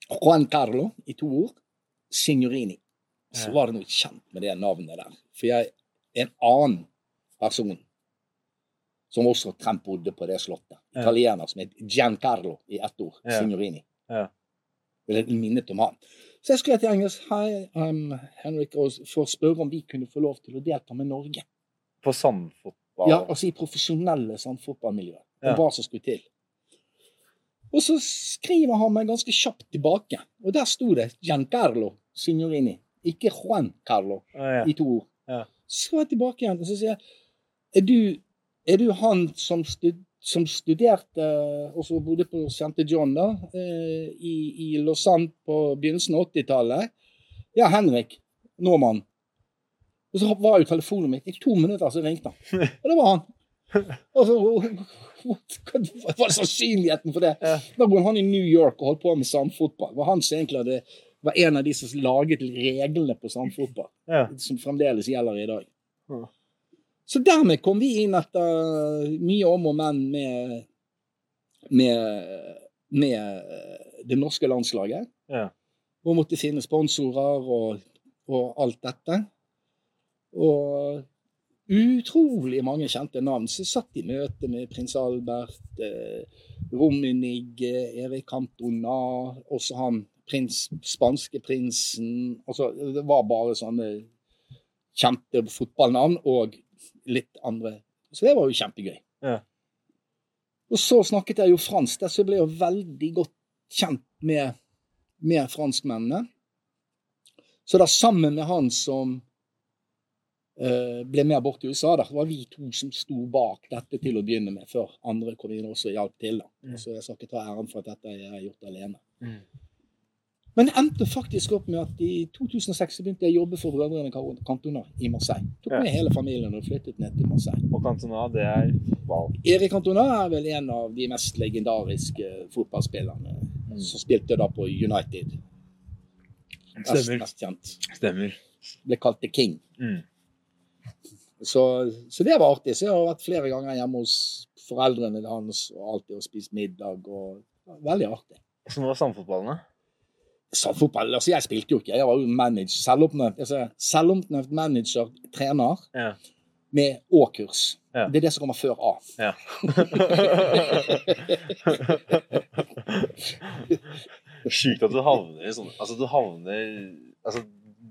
Juan Carlo, i to ord. Signorini. Så var det noe kjent med det navnet der. For jeg en annen person som også omtrent bodde på det slottet. Italiener som het Giancarlo i ett ord. Ja. Signorini. Ja. Eller minnet om han. Så jeg skrev til engelsk Hei, um, Henrik, for å spørre om vi kunne få lov til å delta med Norge. På sandfotball? Ja, altså i profesjonelle sandfotballmiljøer. Ja. Og hva som skulle til. Og så skriver han meg ganske kjapt tilbake, og der sto det Giancarlo Signorini. Ikke Juan Carlo ah, ja. i to ord. Ja. Så er jeg tilbake igjen og så sier jeg, er du, er du han som, stud, som studerte og så bodde på St. John da, eh, i, i Lausanne på begynnelsen av 80-tallet? Ja, Henrik Normann. Og så var jo telefonen mitt i to minutter, så ringte han. Og det var han. Og så, hva var sannsynligheten for det? Da bodde han i New York og holdt på med sandfotball. Det var han som egentlig hadde, var en av de som laget reglene på sandfotball Ja. som fremdeles gjelder i dag. Så dermed kom vi inn etter mye om og men med, med, med det norske landslaget. Ja. Og måtte finne sponsorer og, og alt dette. Og utrolig mange kjente navn. Så jeg satt i møte med prins Albert, eh, Rummenigge, Erik Cantona, også han prins, spanske prinsen. Altså, det var bare sånne kjente fotballnavn og litt andre. Så det var jo kjempegøy. Ja. Og så snakket jeg jo fransk, der, så jeg ble jo veldig godt kjent med, med franskmennene. Så da sammen med han som ble med bort til USA, da, var vi to som sto bak dette til å begynne med, før andre kom inn også og hjalp til. da. Mm. Så jeg skal ikke ta æren for at dette jeg har gjort alene. Mm. Men det endte faktisk opp med at i 2006 begynte jeg å jobbe for Brødrene Cantona i Marseille. Tok med hele familien og flyttet ned til Marseille. Og Cantona, det er wow. Erik Cantona er vel en av de mest legendariske fotballspillerne Mm. som spilte da på United. Mest, Stemmer. mest kjent. Stemmer. Ble kalt The King. Mm. Så, så det var artig. Så jeg har vært flere ganger hjemme hos foreldrene hans og alltid og spist middag. og Veldig artig. Hvordan var samfotballene? Samfotball, altså Jeg spilte jo ikke, jeg var jo manager, selvoppnevnt altså, selvoppnevnt manager, trener, Ja. med Å-kurs. Ja. Det er det som kommer før A. Ja. Sjukt at du havner i sånne Altså, du havner Altså,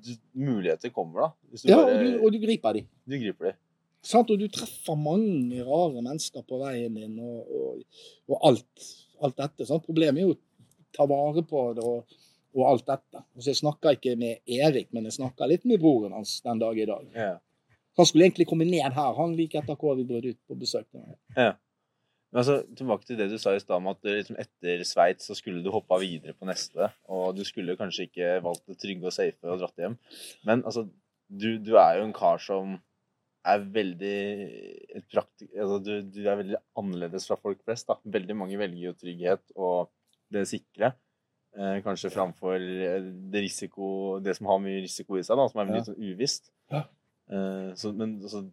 du, muligheter kommer, da. Hvis du Ja, og du, og du griper de. Du griper de. Sant? Og du treffer mange rare mennesker på veien din, og, og, og alt, alt dette. Sant? Problemet er jo å ta vare på det og, alt dette. Så jeg snakka ikke med Erik, men jeg snakka litt med broren hans den dag i dag. Ja. Han skulle egentlig komme ned her, han like etter hva vi brøt ut på besøk. han. Men altså, tilbake til det du sa i stad om at liksom, etter Sveits så skulle du hoppa videre på neste. Og du skulle kanskje ikke valgt det trygge og safe og dratt hjem. Men altså, du, du er jo en kar som er veldig et prakti altså, du, du er veldig annerledes fra folk flest. da. Veldig mange velger jo trygghet og det sikre. Eh, kanskje framfor eh, det risiko, det som har mye risiko i seg, da, som er litt sånn uvisst. Ja. Eh, så, men altså,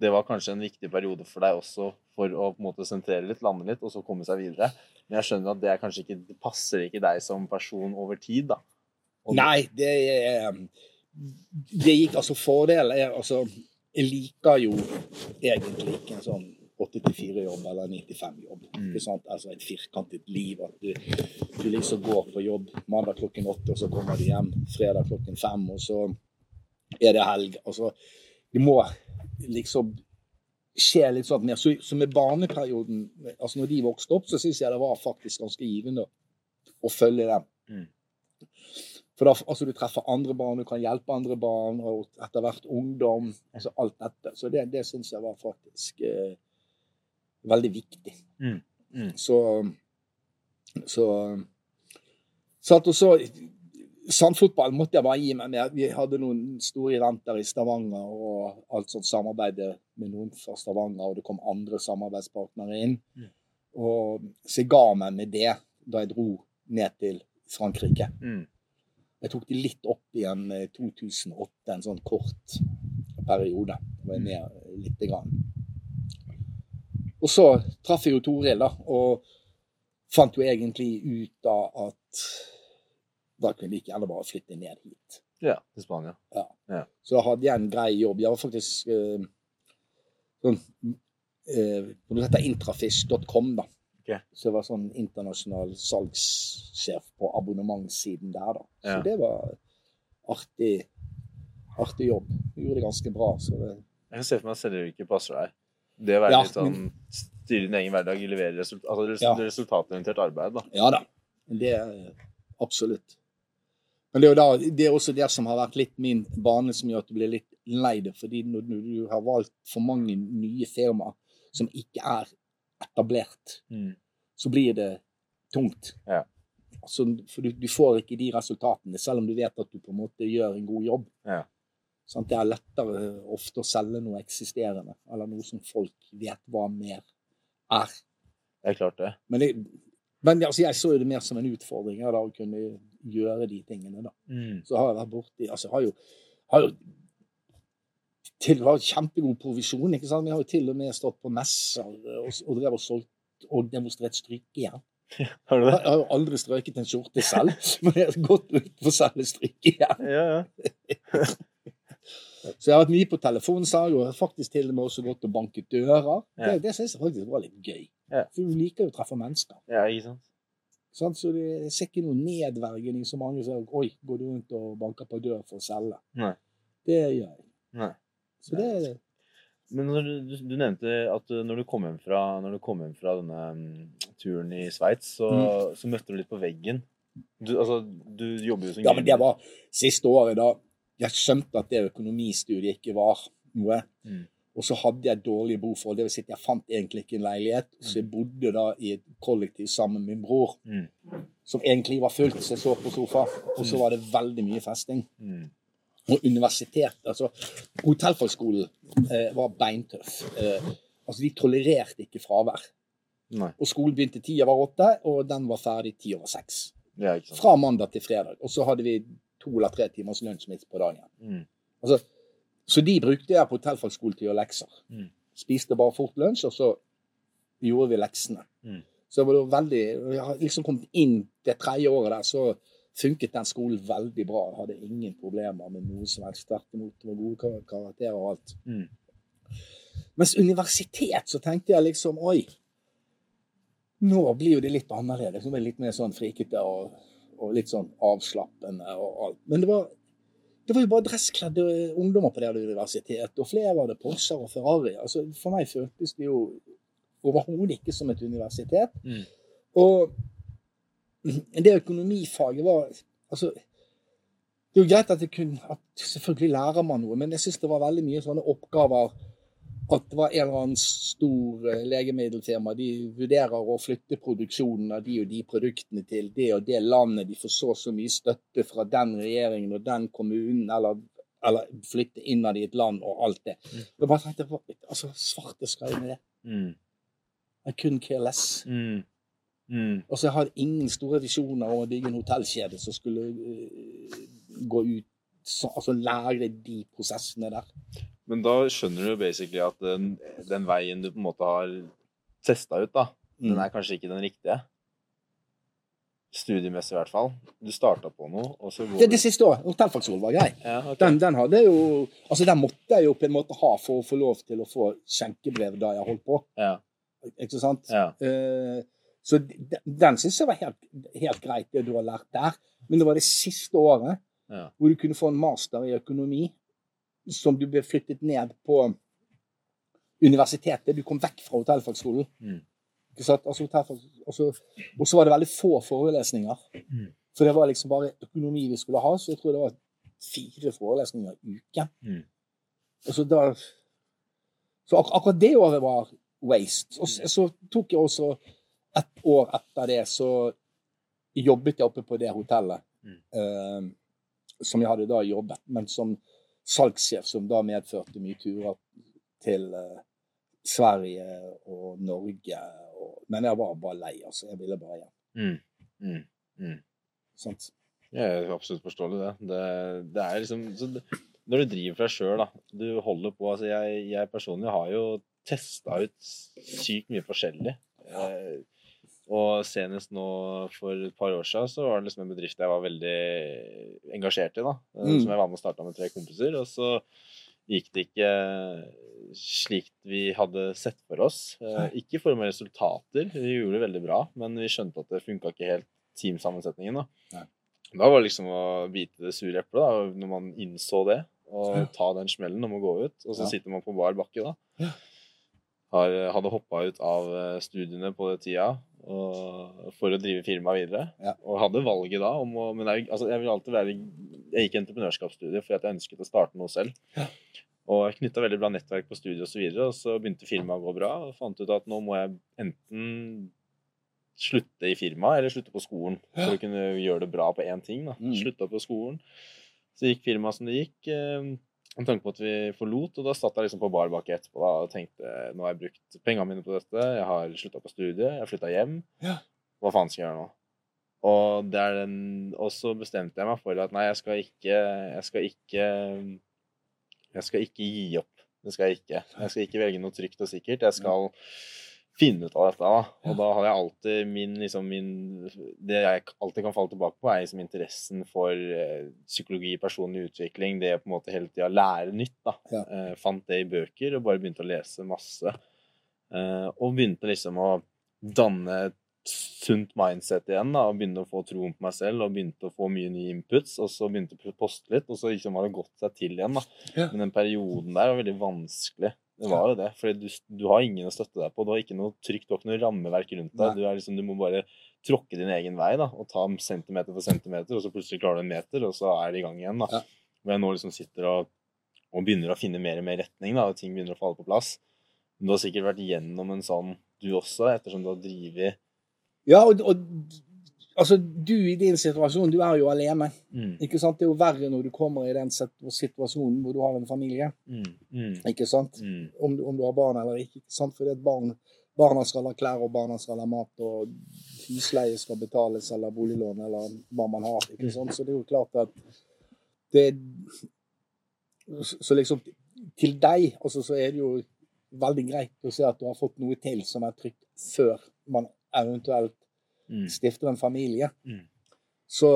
det var kanskje en viktig periode for deg også for å på en måte sentrere litt, lande litt, og så komme seg videre. Men jeg skjønner at det kanskje ikke, det passer ikke deg som person over tid, da. Og- Nei, det er Det gikk altså Fordelen Jeg, altså Jeg liker jo egentlig ikke en sånn 8-4-jobb eller 9-5-jobb. Mm. Altså et firkantet liv. At du, du liksom går på jobb mandag klokken åtte, og så kommer du hjem fredag klokken fem, og så er det helg. Altså, det må liksom skjer litt sånn mer. Så, så med barneperioden, altså når de vokste opp, så syns jeg det var faktisk ganske givende å følge dem. Mm. For da, altså, du treffer andre barn, du kan hjelpe andre barn, og etter hvert ungdom. altså Alt dette. Så det, det syns jeg var faktisk eh, veldig viktig. Mm. Mm. Så Så så at Sandfotball måtte jeg bare gi meg med. Vi hadde noen store eventer i Stavanger og alt sånt samarbeid med noen fra Stavanger, og det kom andre samarbeidspartnere inn. Mm. Og så jeg ga meg med det da jeg dro ned til Frankrike. Mm. Jeg tok det litt opp igjen i 2008, en sånn kort periode. Jeg var jeg med lite grann. Og så traff jeg jo Toril, da, og fant jo egentlig ut av at da kunne jeg like gjerne bare flytte ned hit. Ja, til Spania. Så da hadde jeg en grei jobb. Jeg var faktisk eh, sånn eh, Det heter intrafish.com, da. okay. Så jeg var sånn internasjonal salgssjef på abonnementssiden der, da. Så Ja. det var artig, artig jobb. Jeg gjorde det ganske bra. Så det, Jeg kan se for meg at selgeryrket passer deg. Det å være Ja, litt sånn styre din egen hverdag, levere resultat, altså res, Ja. resultatorientert arbeid, da. ja da. Det er absolutt. Men det er da, det er også det som har vært litt min bane som gjør at du blir litt lei det. Fordi når du har valgt for mange nye firmaer som ikke er etablert, så blir det tungt. Ja. Altså, for du, du får ikke de resultatene, selv om du vet at du på en måte gjør en god jobb. Ja. Sånn, Det er lettere ofte å selge noe eksisterende, eller noe som folk vet hva mer er. Det er klart det. Men, det, men altså, jeg så jo det mer som en utfordring da, å kunne gjøre de tingene. da. Så har jeg vært borti altså, har jo, har jo til, har kjempegod provisjon. ikke sant? Vi har jo til og med stått på messer og, og drevet og solgt og demonstrert strykejern. Har du det? Jeg har jo aldri strøket en skjorte selv, men jeg har gått ut for å selge strykejern. Ja, ja. Så jeg har vært mye på telefonsalg og faktisk til og med også gått og banket dører. Ja. Det, det syns jeg faktisk var litt gøy. Ja. For du liker jo å treffe mennesker. ja ikke sant? Så det er ikke noen nedvergning så mange som sier Oi, går du rundt og banker på dør for å selge? Nei. Det gjør jeg. Nei. Så det Men når du, du, du nevnte at uh, når du kom hjem fra, kom hjem fra denne mm, turen i Sveits, så, Mm. så møtte du litt på veggen. Du, altså, du jobber jo som Ja, men det var siste året da jeg skjønte at det økonomistudiet ikke var noe. Mm. Og så hadde jeg dårlige boforhold. Det vil si at jeg fant egentlig ikke en leilighet, så jeg bodde da i et kollektiv sammen med min bror, Mm. som egentlig var fullt, så jeg så på sofa. Og så var det veldig mye festing. Mm. Og universitet, altså Hotellfagskolen eh, var beintøff. Eh, altså, de tolererte ikke fravær. Nei. Og skolen begynte ti over åtte, og den var ferdig ti over seks. Fra mandag til fredag. Og så hadde vi to eller tre timers lunsj midt på dagen. Mm. Altså, så de brukte jeg på hotellfagskolen til å gjøre lekser. Mm. Spiste bare fort lunsj, og så gjorde vi leksene. Mm. Så det var veldig Jeg har liksom kommet inn det tredje året der, så funket den skolen veldig bra. Jeg hadde ingen problemer med noe som helst. Tvert imot. Det var gode karakterer og alt. Mm. Mens universitet, så tenkte jeg liksom Oi, nå blir jo det litt annerledes. Nå blir det litt mer sånn frikete og, og litt sånn avslappende og alt. Men det var, det var jo bare dresskledde ungdommer på det universitetet, og flere var det Porscher og Ferrari. Altså, for meg føltes det jo overhodet ikke som et universitet. Mm. Og det økonomifaget var altså, Det er jo greit at, det kunne, at selvfølgelig lærer man noe, men jeg syns det var veldig mye sånne oppgaver at det var en eller annen stor eh, legemiddelfirma. De vurderer å flytte produksjonen av de og de produktene til det og det landet. De får så så mye støtte fra den regjeringen og den kommunen, eller, eller flytte innad i et land og alt det. Mm. Jeg bare tenkte, altså Svarte skrev med det. Mm. I couldn't care less. Mm. Mm. Altså, jeg hadde ingen store visjoner om å bygge en hotellkjede som skulle uh, gå ut så, Altså lære de prosessene der. Men da skjønner du jo basically at den, den veien du på en måte har testa ut, da, den Mm. er kanskje ikke den riktige. Studiemessig i hvert fall. Du starta på noe, og så går Det, det siste året, hotellfagskolen var grei. Ja, okay. Den, den hadde jo Altså, den måtte jeg jo på en måte ha for å få lov til å få skjenkebrev da jeg holdt på. ja, Ikke sant? ja. Uh, så den, den syns jeg var helt, helt greit, det du har lært der. Men det var det siste året Ja. hvor du kunne få en master i økonomi, som du ble flyttet ned på universitetet. Du kom vekk fra hotellfagskolen. Mm. Altså, hotellfag- altså, og så var det veldig få forelesninger. Mm. For det var liksom bare økonomi vi skulle ha, så jeg tror det var fire forelesninger i uken. Mm. Og så da Så ak akkurat det året var waste. Og så, så tok jeg også et år etter det, så jobbet jeg oppe på det hotellet. Mm. Uh, som jeg hadde da jobbet, men som salgssjef, som da medførte mye turer til eh, Sverige og Norge. Og, men jeg var bare lei, altså. Jeg ville bare hjem. Mm. Mm. Mm. Sant? Jeg absolutt forståelig det. det. Det er liksom så det, Når du driver for deg sjøl, da. Du holder på Altså, jeg, jeg personlig har jo testa ut sykt mye forskjellig. Eh, og senest nå for et par år siden så var det liksom en bedrift jeg var veldig engasjert i, da. eh, Mm. Som jeg var med og starta med tre kompiser. Og så gikk det ikke slik vi hadde sett for oss. Eh, ikke i form av resultater, vi gjorde det veldig bra, men vi skjønte at det funka ikke helt teamsammensetningen. da. Da var det liksom å bite det sure eplet, da, når man innså det. Og ta den smellen om å gå ut. Og så Ja. sitter man på bar bakke, da. Har, hadde hoppa ut av eh, studiene på den tida og, for å drive firmaet videre. Ja. Og hadde valget da om å Men jeg, altså, jeg vil alltid være Jeg gikk entreprenørskapsstudiet fordi at jeg ønsket å starte noe selv. Ja. Og jeg knytta veldig bra nettverk på studiet osv. Og, så videre, og så begynte firmaet å gå bra. Og fant ut at nå må jeg enten slutte i firmaet eller slutte på skolen. For å kunne gjøre det bra på én ting. da. Mm. Slutta på skolen. Så gikk firmaet som det gikk. Med tanke på at vi forlot, og da satt jeg liksom på bar bak etterpå da, og tenkte nå har jeg brukt pengene mine på dette, jeg har slutta på studiet, jeg har flytta hjem. Ja. Hva faen skal jeg gjøre nå? Og, der er den, og så bestemte jeg meg for at nei, jeg skal ikke Jeg skal ikke Jeg skal ikke gi opp. Det skal jeg ikke. Jeg skal ikke velge noe trygt og sikkert. Jeg skal finne ut av dette. Da. Og da har jeg alltid min, liksom min Det jeg alltid kan falle tilbake på, er liksom interessen for eh, psykologi, personlig utvikling, det å på en måte hele tida lære nytt. da. Ja. Eh, fant det i bøker og bare begynte å lese masse. Eh, og begynte liksom å danne et sunt mindset igjen, da, og begynte å få troen på meg selv og begynte å få mye nye inputs. Og så begynte jeg å poste litt, og så liksom har det gått seg til igjen. da. Ja. Men den perioden der var veldig vanskelig. Det var jo det. For du, du har ingen å støtte deg på. Du har ikke noe trygt, du har ikke noe rammeverk rundt deg. Du, er liksom, du må bare tråkke din egen vei da, og ta centimeter for centimeter, og så plutselig klarer du en meter, og så er det i gang igjen. da. Ja. Hvor jeg nå liksom sitter og, og begynner å finne mer og mer retning, da, og ting begynner å falle på plass. Men du har sikkert vært gjennom en sånn, du også, ettersom du har drevet Ja, og, og altså, du i din situasjon, du er jo alene. mm, Ikke sant? Det er jo verre når du kommer i den situasjonen hvor du har en familie. mm, mm, Ikke sant? mm, Om, du- om du har barn eller ikke. ikke sant? Fordi at barn, barna skal ha klær, og barna skal ha mat, og husleie skal betales, eller boliglån, eller hva man har. ikke sant? Så det er jo klart at det Så så liksom Til deg altså, så er det jo veldig greit å se at du har fått noe til som er trygt, før man eventuelt mm. stifter en familie. Mm. Så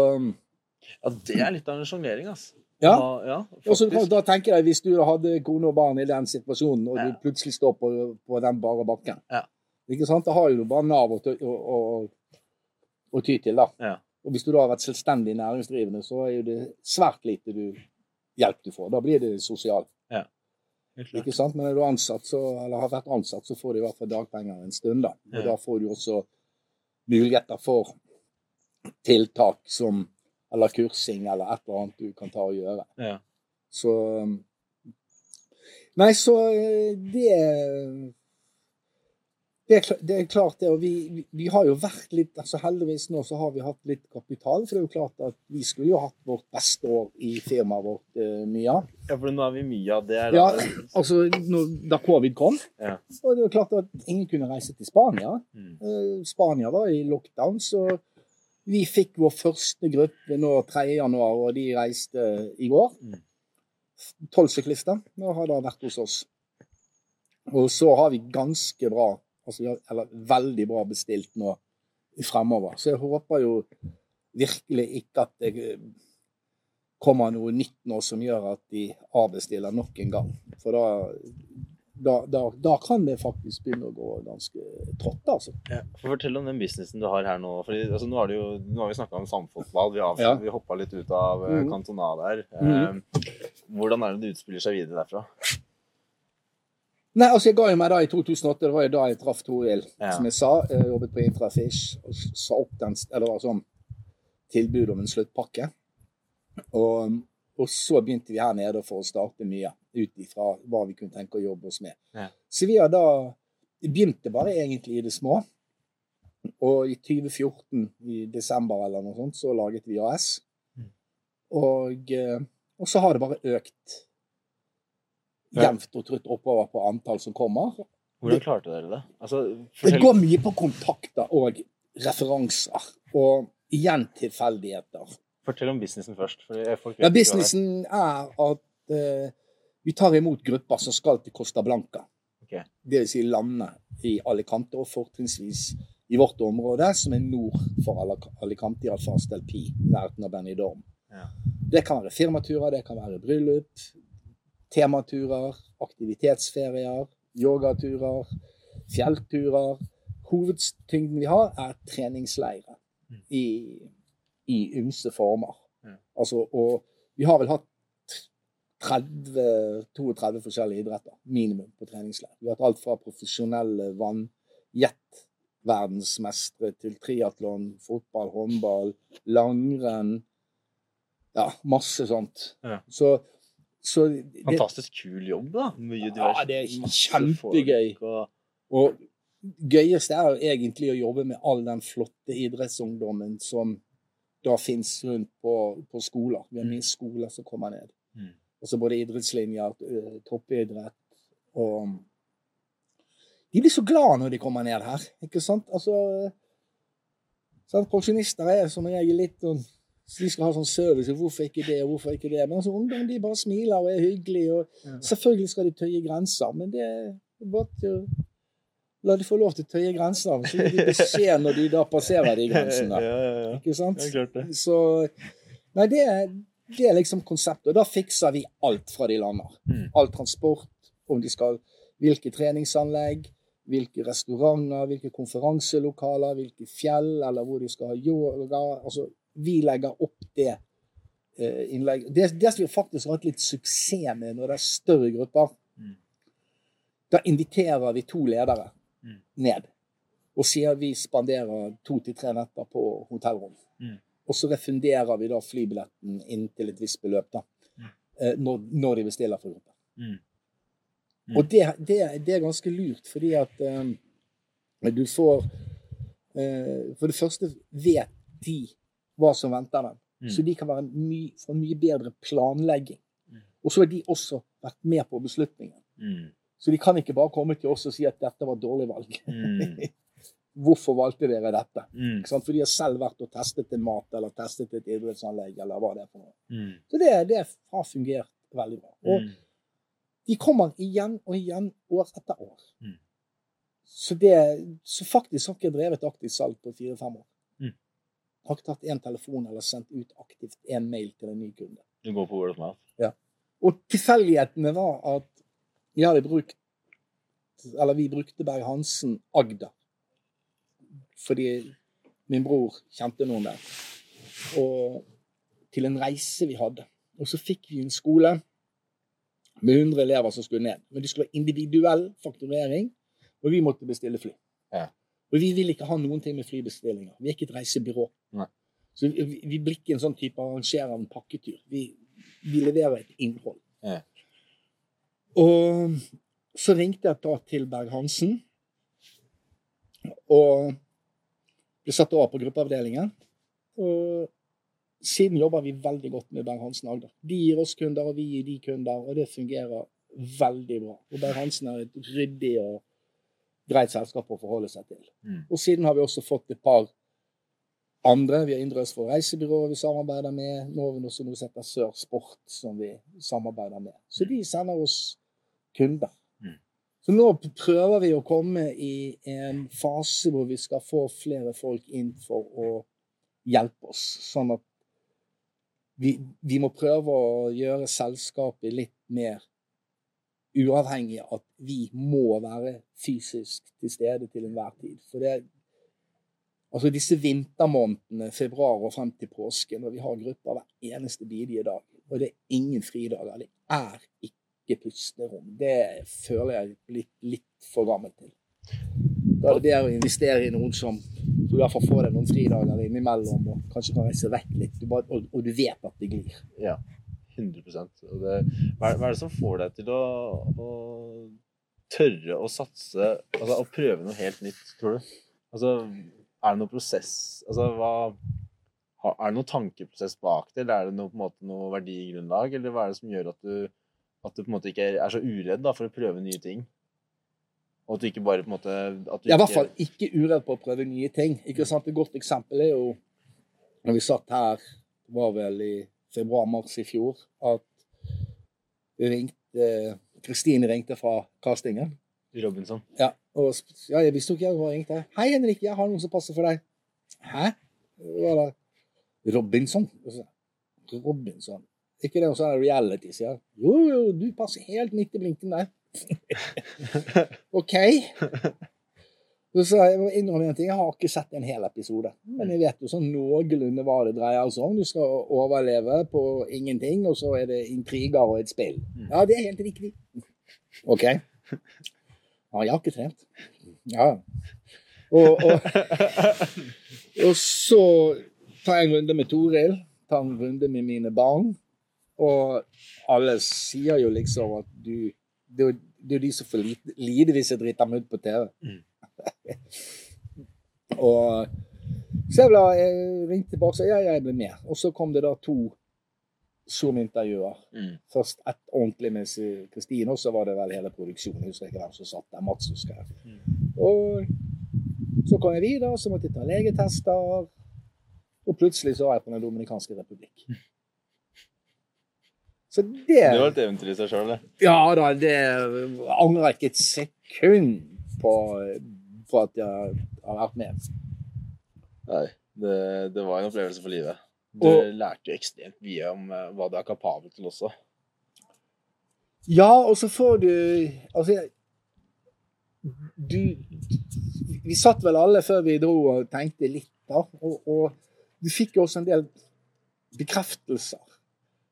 Ja, det er litt av en sjonglering, altså. ja. ja Og så da tenker jeg, Hvis du hadde kone og barn i den situasjonen, og Ja. du plutselig står på, på den bare bakken Ja. Ikke sant? Da har jo du bare Nav å, å, å, å ty til, da. Ja. Og hvis du da har vært selvstendig næringsdrivende, så er jo det svært lite du, hjelp du får. Da blir det sosial. Ja. Ikke sant? Men er du ansatt, så, eller har vært ansatt, så får du i hvert fall dagpenger en stund. da. Og Ja. da får du også muligheter for tiltak som eller kursing eller et eller annet du kan ta og gjøre. Ja. Så um, Nei, så eh, det det er, klart, det er klart, det. Og vi, vi, vi har jo vært litt altså Heldigvis nå så har vi hatt litt kapital. For det er jo klart at vi skulle jo hatt vårt beste år i firmaet vårt, uh, Mia. ja, for nå er vi Mya, det. er Ja, altså når, da covid kom, Ja. Og det jo klart at ingen kunne reise til Spania. Mm. Uh, Spania var i lockdown, så vi fikk vår første gruppe nå 3. januar, og de reiste i går. Mm. Tolv syklister og har da vært hos oss. Og så har vi ganske bra, altså, eller veldig bra bestilt nå fremover. Så jeg håper jo virkelig ikke at det eh, kommer noe nytt nå som gjør at de avbestiller nok en gang. For da, da, da, da kan det faktisk begynne å gå ganske trått, altså. Ja. For Fortell om den businessen du har her nå. Fordi, altså, nå, jo, nå har vi snakka om samfotball. Vi, har, Ja. vi hoppa litt ut av mm. kantona der. Mm. Eh, hvordan er det det utspiller seg videre derfra? Nei, altså jeg ga jo meg da i 2008, det var jo da jeg traff Toril, Ja. som jeg sa. Jeg jobbet på Intrafish og sa opp den, eller var sånn tilbud om en sluttpakke. Og, og så begynte vi her nede for å starte mye, ut ifra hva vi kunne tenke å jobbe oss med. Ja. Så vi har da begynte bare egentlig i det små. Og i 2014, i desember eller noe sånt, så laget vi AS. Mm. Og, eh, og så har det bare økt. Jevnt og trutt oppover på antall som kommer. Hvordan klarte dere det? Altså, Det går mye på kontakter og referanser. Og igjen tilfeldigheter. fortell om businessen først. Ja, businessen er at uh, vi tar imot grupper som skal til Costa Blanca. Okay. Det vil si landene i Alicante, og fortrinnsvis i vårt område, som er nord for Alicante, iallfall Stel Pi, i nærheten av Benidorm. Ja. Det kan være firmaturer, det kan være bryllup, tematurer, aktivitetsferier, yogaturer, fjellturer. Hovedtyngden vi har, er treningsleirer Mm. i, i ymse former. Altså, og vi har vel hatt 30, 32 forskjellige idretter, minimum, på treningsleir. Vi har hatt alt fra profesjonelle vannjettverdensmestere til triatlon, fotball, håndball, langrenn. Ja, masse sånt. Ja. Så det, Fantastisk kul jobb, da. Mye Ja, det er kjempegøy. Og, og gøyeste er jo egentlig å jobbe med all den flotte idrettsungdommen som da fins rundt på, på skoler. Vi har mye skoler som kommer ned. Mm. Altså både idrettslinjer, toppidrett og De blir så glad når de kommer ned her, ikke sant? Altså? Pensjonister er som regel litt sånn de skal ha sånn service, hvorfor ikke det, hvorfor ikke det? Men altså, ungdom de bare smiler og er hyggelige. og Selvfølgelig skal de tøye grenser, men det er bare til å La de få lov til å tøye grenser, så gir de beskjed når de da passerer de grensene. Ja, ja, ja. Ikke sant? Det klart det. Så Nei, det, det er liksom konseptet. Og da fikser vi alt fra de lander. Mm. All transport, om de skal Hvilke treningsanlegg, hvilke restauranter, hvilke konferanselokaler, hvilke fjell, eller hvor de skal ha yoga. Altså, vi legger opp det eh, innlegget. Det, det som vi faktisk har hatt litt suksess med når det er større grupper, Mm. da inviterer vi to ledere Mm. ned. Og sier vi spanderer to til tre netter på hotellrom. Mm. Og så refunderer vi da flybilletten inntil et visst beløp da, Mm. eh, når, når de bestiller for gruppen. Mm. Mm. Og det, det, det er ganske lurt, fordi at eh, du får eh, For det første vet de hva som venter dem. Mm. Så de kan være my, få mye bedre planlegging. Mm. Og så har de også vært med på beslutningen. Mm. Så de kan ikke bare komme til oss og si at dette var et dårlig valg. Mm. Hvorfor valgte dere dette? Mm. For de har selv vært og testet en mat eller testet et idrettsanlegg. eller hva det er for noe. Mm. Så det, det har fungert veldig bra. Og de kommer igjen og igjen år etter år. Mm. Så, det, så faktisk har ikke jeg drevet aktivt salg på fire-fem år. Har ikke tatt én telefon eller sendt ut aktivt én mail til en ny kunde. Du går på word of mouth. Og tilfeldighetene var at jeg hadde brukt Eller vi brukte Berg-Hansen Agder. Fordi min bror kjente noen der. og, til en reise vi hadde. Og så fikk vi en skole med 100 elever som skulle ned. Men det skulle være individuell fakturering, og vi måtte bestille fly. Og vi vil ikke ha noen ting med flybestillinger. Vi er ikke et reisebyrå. Nei. Så vi, vi blir ikke en sånn type arrangerer en pakketur. Vi, vi leverer et innhold. Ja. Og så ringte jeg da til Berg-Hansen og ble satt over på gruppeavdelingen. Og siden jobber vi veldig godt med Berg-Hansen Agder. De gir oss kunder, og vi gir de kunder, og det fungerer veldig bra. Og Berg-Hansen er et ryddig og greit selskap å forholde seg til. Mm. Og siden har vi også fått et par andre. Vi har Indre Østfold Reisebyrå vi samarbeider med. Nå har vi også noe som heter Sør Sport, som vi samarbeider med. Så de sender oss kunder. Mm. Så nå prøver vi å komme i en fase hvor vi skal få flere folk inn for å hjelpe oss. Sånn at vi, vi må prøve å gjøre selskapet litt mer uavhengig av at vi må være fysisk til stede til enhver tid. For det, altså disse vintermånedene, februar og frem til påske, når vi har grupper hver eneste bidige dag, og det er ingen fridager, det er ikke pusterom. Det føler jeg litt, litt for gammel til. Da er det bedre å investere i noen som du i hvert fall får deg noen fridager innimellom og kanskje kan reise vekk litt, og, du vet at det glir. Ja. 100 og det, hva, er, er det som får deg til å, å tørre å satse Altså å prøve noe helt nytt, tror du? Altså, er det noen prosess Altså, hva Er det noen tankeprosess bak det, eller er det noe, på en måte, noe verdigrunnlag? Eller hva er det som gjør at du, at du på en måte ikke er så uredd da, for å prøve nye ting? Og at du ikke bare på en måte Jeg er i hvert fall ikke uredd på å prøve nye ting. Ikke sant? Et godt eksempel er jo når vi satt her, var vel i februar-mars i fjor, at det ringte Kristine ringte fra castingen. Robinson. Ja, og ja, jeg visste jo ikke jeg var ringte. 'Hei, Henrik, jeg har noen som passer for deg.' 'Hæ?' Hva da? 'Robinson'. Robinson. Ikke det også er reality, sier jeg. Jo, jo, du passer helt midt i blinken der. OK. Så jeg, må innrømme en ting, jeg har ikke sett en hel episode. Men jeg vet jo sånn noenlunde hva det dreier seg om. Du skal overleve på ingenting, og så er det intriger og et spill. Ja, det er helt riktig. OK. Ja, jeg har ikke trent. Ja. Og, og, og så tar jeg en runde med Toril, tar en runde med mine barn. Og alle sier jo liksom at du Det er jo de som får lide, lide hvis jeg driter meg ut på TV. og så jeg, ble, jeg ringte tilbake og sa ja, jeg ble med. Og så kom det da to Zoom-intervjuer. Mm. Først ett ordentlig med Kristine, og så var det vel hele produksjonen. Jeg husker ikke hvem som satt der. Mats husker jeg. Mm. Og så kom jeg videre, så måtte jeg ta legetester. Og plutselig så var jeg på Den dominikanske republikk. Så det Det var et eventyr i seg sjøl, det. Ja da, det angrer jeg ikke et sekund på, på at jeg har vært med. Nei, det, det var en opplevelse for livet. Du Og- lærte jo ekstremt mye om eh, hva du er kapabel til også. Ja, og så får du Altså, du Vi satt vel alle før vi dro og tenkte litt, da. Og, og du fikk jo også en del bekreftelser.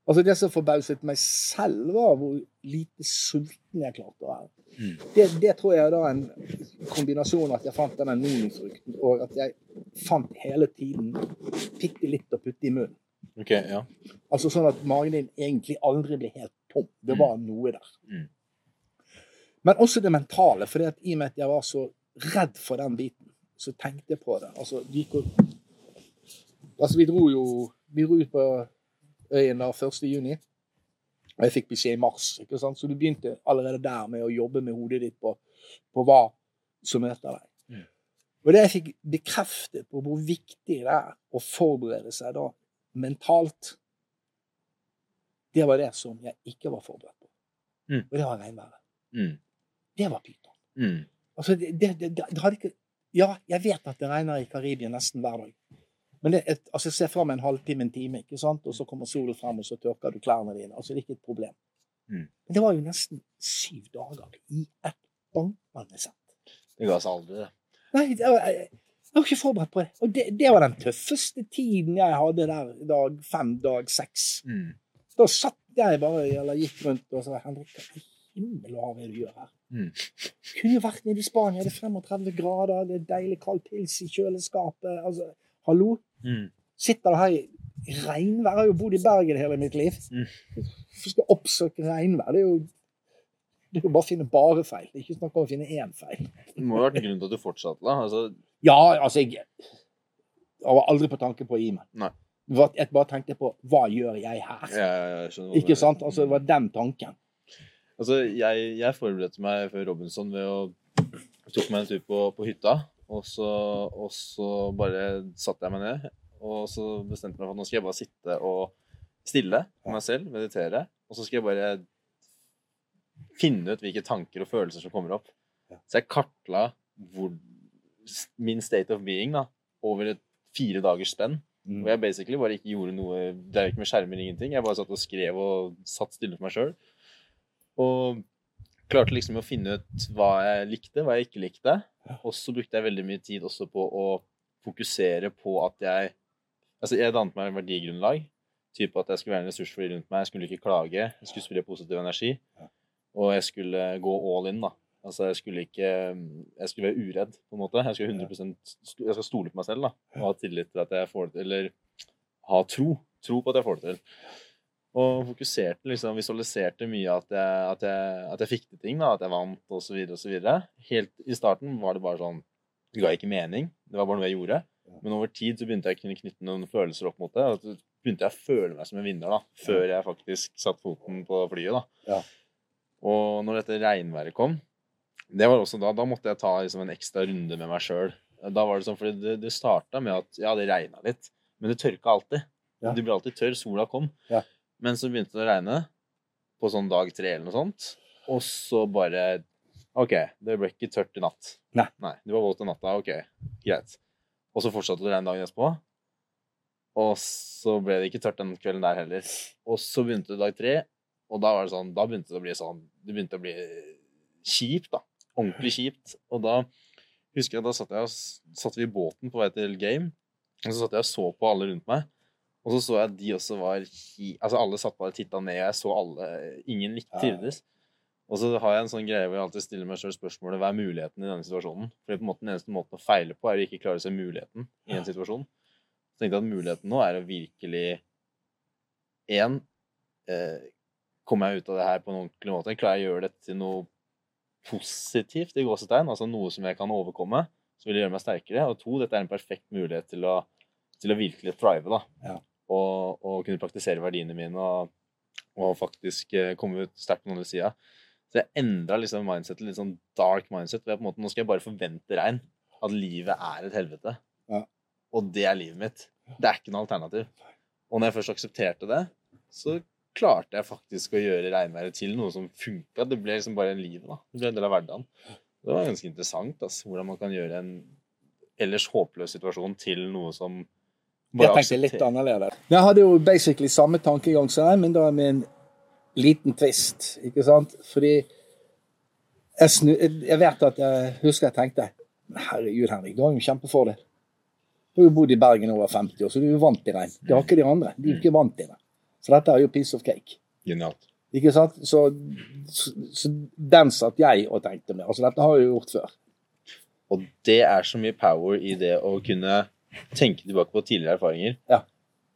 Altså Det som forbauset meg selv, var hvor lite sulten jeg klarte å være. Mm. Det, det tror jeg er da en kombinasjon av at jeg fant denne nonifrukten, og at jeg fant hele tiden bitte litt å putte i munnen. Okay, ja. Altså sånn at magen din egentlig aldri ble helt tom. Det var noe der. Mm. Men også det mentale, for i og med at jeg var så redd for den biten, så tenkte jeg på det. Altså, vi, gikk Altså, vi dro jo Vi dro ut på øyen da 1. juni, og jeg fikk beskjed i mars. ikke sant? Så du begynte allerede der med å jobbe med hodet ditt på, på hva som møter deg. Mm. Og det jeg fikk bekreftet på hvor viktig det er å forberede seg da mentalt, det var det som jeg ikke var forberedt på. Mm. Og det var regnværet. Mm. Det var pyton. Mm. Altså, det, det, det, det hadde ikke Ja, jeg vet at det regner i Karibia nesten hver dag. Men det, et, altså, se meg en halvtime, en time, ikke sant? og så kommer solen frem, og så tørker du klærne dine. Altså, det er ikke et problem. Mm. Men det var jo nesten syv dager i et bankende sett. Det ga seg aldri, det. Nei, det var, jeg, jeg var ikke forberedt på det. Og det, det var den tøffeste tiden jeg hadde der dag fem, dag seks. Mm. Da satt jeg bare, eller gikk rundt og sa Henrik, hva i himmel og hav er det du gjør her? Mm. Kunne vært nede i Spania, det er 35 grader, det er deilig kald pils i kjøleskapet. Altså, hallo? Mm. Sitter her i regnvær? Jeg har jo bodd i Bergen hele mitt liv. Mm. Hvorfor skal jeg oppsøke regnvær? Det er jo det er jo bare å finne bare feil. Det er ikke snakk om å finne én feil. Det må ha vært en grunn til at du fortsatte, da. Altså, Ja, altså, jeg, jeg var aldri på tanke på å gi meg. Nei. Jeg bare tenkte på hva gjør jeg her? Ja, jeg Ikke sant? Altså, det var den tanken. Altså, jeg, jeg forberedte meg før Robinson ved å tok meg en tur på, på hytta. Og så, og så bare satte jeg meg ned, og så bestemte jeg meg for at nå skal jeg bare sitte og stille for meg selv, meditere. Og så skal jeg bare finne ut hvilke tanker og følelser som kommer opp. Så jeg kartla hvor, min state of being da, over et fire dagers spenn. Mm. Hvor jeg basically bare ikke gjorde noe Det er ikke med skjermer, ingenting. Jeg bare satt og skrev og satt stille for meg sjøl. Og klarte liksom å finne ut hva jeg likte, hva jeg ikke likte. Og så brukte jeg veldig mye tid også på å fokusere på at jeg Altså, jeg dannet meg en verdigrunnlag. Type at jeg skulle være en ressurs for de rundt meg. Jeg skulle ikke klage. Jeg skulle spre positiv energi. Og jeg skulle gå all in, da. Altså, jeg skulle ikke Jeg skulle være uredd, på en måte. Jeg skulle 100 sto- Jeg skal stole på meg selv, da. Og ha tillit til at jeg får det til. Eller ha tro. Tro på at jeg får det til. Og fokuserte, liksom, visualiserte mye at jeg, at jeg, at jeg fikk til ting, da, at jeg vant osv. osv. Helt i starten var det bare sånn Det ga ikke mening. Det var bare noe jeg gjorde. Men over tid så begynte jeg å kunne knytte noen følelser opp mot det. Og så begynte jeg å føle meg som en vinner, da, før jeg faktisk satte foten på flyet. da. Ja. Og når dette regnværet kom, det var også da, da måtte jeg ta liksom, en ekstra runde med meg sjøl. Da var det sånn, fordi det, det starta med at ja, det regna litt, men det tørka alltid. Ja. Du blir alltid tørr, sola kom. Ja. Men så begynte det å regne på sånn dag tre eller noe sånt, og så bare OK, det ble ikke tørt i natt. Nei. Nei, Du var våt i natta, OK, greit. Og så fortsatte det å regne dagen etterpå. Og så ble det ikke tørt den kvelden der heller. Og så begynte det dag tre, og da var det sånn, da begynte det å bli sånn Det begynte å bli kjipt, da. Ordentlig kjipt. Og da husker jeg da satt, jeg, satt vi i båten på vei til game, og så satt jeg og så på alle rundt meg. Og så så jeg at de også var hi... Altså alle satt bare og titta ned, og jeg så alle Ingen trivdes. Og så har jeg en sånn greie hvor jeg alltid stiller meg selv spørsmålet hva er muligheten i denne situasjonen? Fordi på en måte den eneste måten å feile på er å ikke klare å se muligheten i en situasjon. Så tenkte jeg at muligheten nå er å virkelig Én eh, Kommer jeg ut av det her på en ordentlig måte? Klarer jeg å gjøre dette til noe positivt i gåsetegn? Altså noe som jeg kan overkomme, som vil gjøre meg sterkere? Og to, dette er en perfekt mulighet til å, til å virkelig thrive, da. Ja. Og, og kunne praktisere verdiene mine og, og faktisk eh, komme ut sterkt på den andre sida. Så jeg endra liksom mindsetet, litt sånn dark mindset. Ved på en måte, nå skal jeg bare forvente regn. At livet er et helvete. Ja. Og det er livet mitt. Det er ikke noe alternativ. Og når jeg først aksepterte det, så klarte jeg faktisk å gjøre regnværet til noe som funka. Det ble liksom bare livet, da. Det ble en del av hverdagen. Det var ganske interessant altså, hvordan man kan gjøre en ellers håpløs situasjon til noe som Jeg tenkte litt annerledes. Jeg hadde jo basically samme tankegang som deg, men da med en liten twist. Ikke sant? Fordi jeg, snu, jeg vet at jeg husker jeg tenkte Herregud, Henrik, du har jo en kjempefordel. Du har jo bodd i Bergen over 50 år, så du er jo vant til regn. Det har ikke de andre. De er jo ikke vant til det. Så dette er jo piece of cake. Genialt. Ikke sant? Så, så, så den satt jeg og tenkte med. Altså, dette har jeg jo gjort før. Og det er så mye power i det å kunne tenke tilbake på tidligere erfaringer. Ja.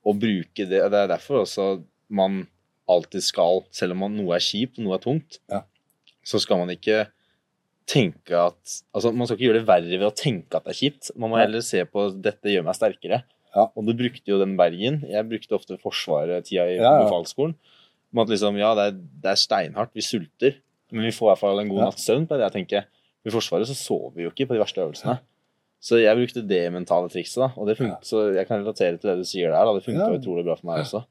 Og bruke det. Det er derfor også man alltid skal, selv om man, noe er kjipt og noe er tungt, Ja. så skal man ikke tenke at Altså, man skal ikke gjøre det verre ved å tenke at det er kjipt. Man må heller se på at dette gjør meg sterkere. Ja. Og du brukte jo den Bergen. Jeg brukte ofte Forsvaret tida i Ja, befalsskolen. Om at liksom, ja, det er, det er steinhardt, vi sulter, men vi får i hvert fall en god natts søvn. på det jeg tenker. I Forsvaret så sover vi jo ikke på de verste øvelsene. Så jeg brukte det mentale trikset, da. Og det funket, Ja. så jeg kan relatere til det du sier der. da. Det funka Ja. utrolig bra for meg også.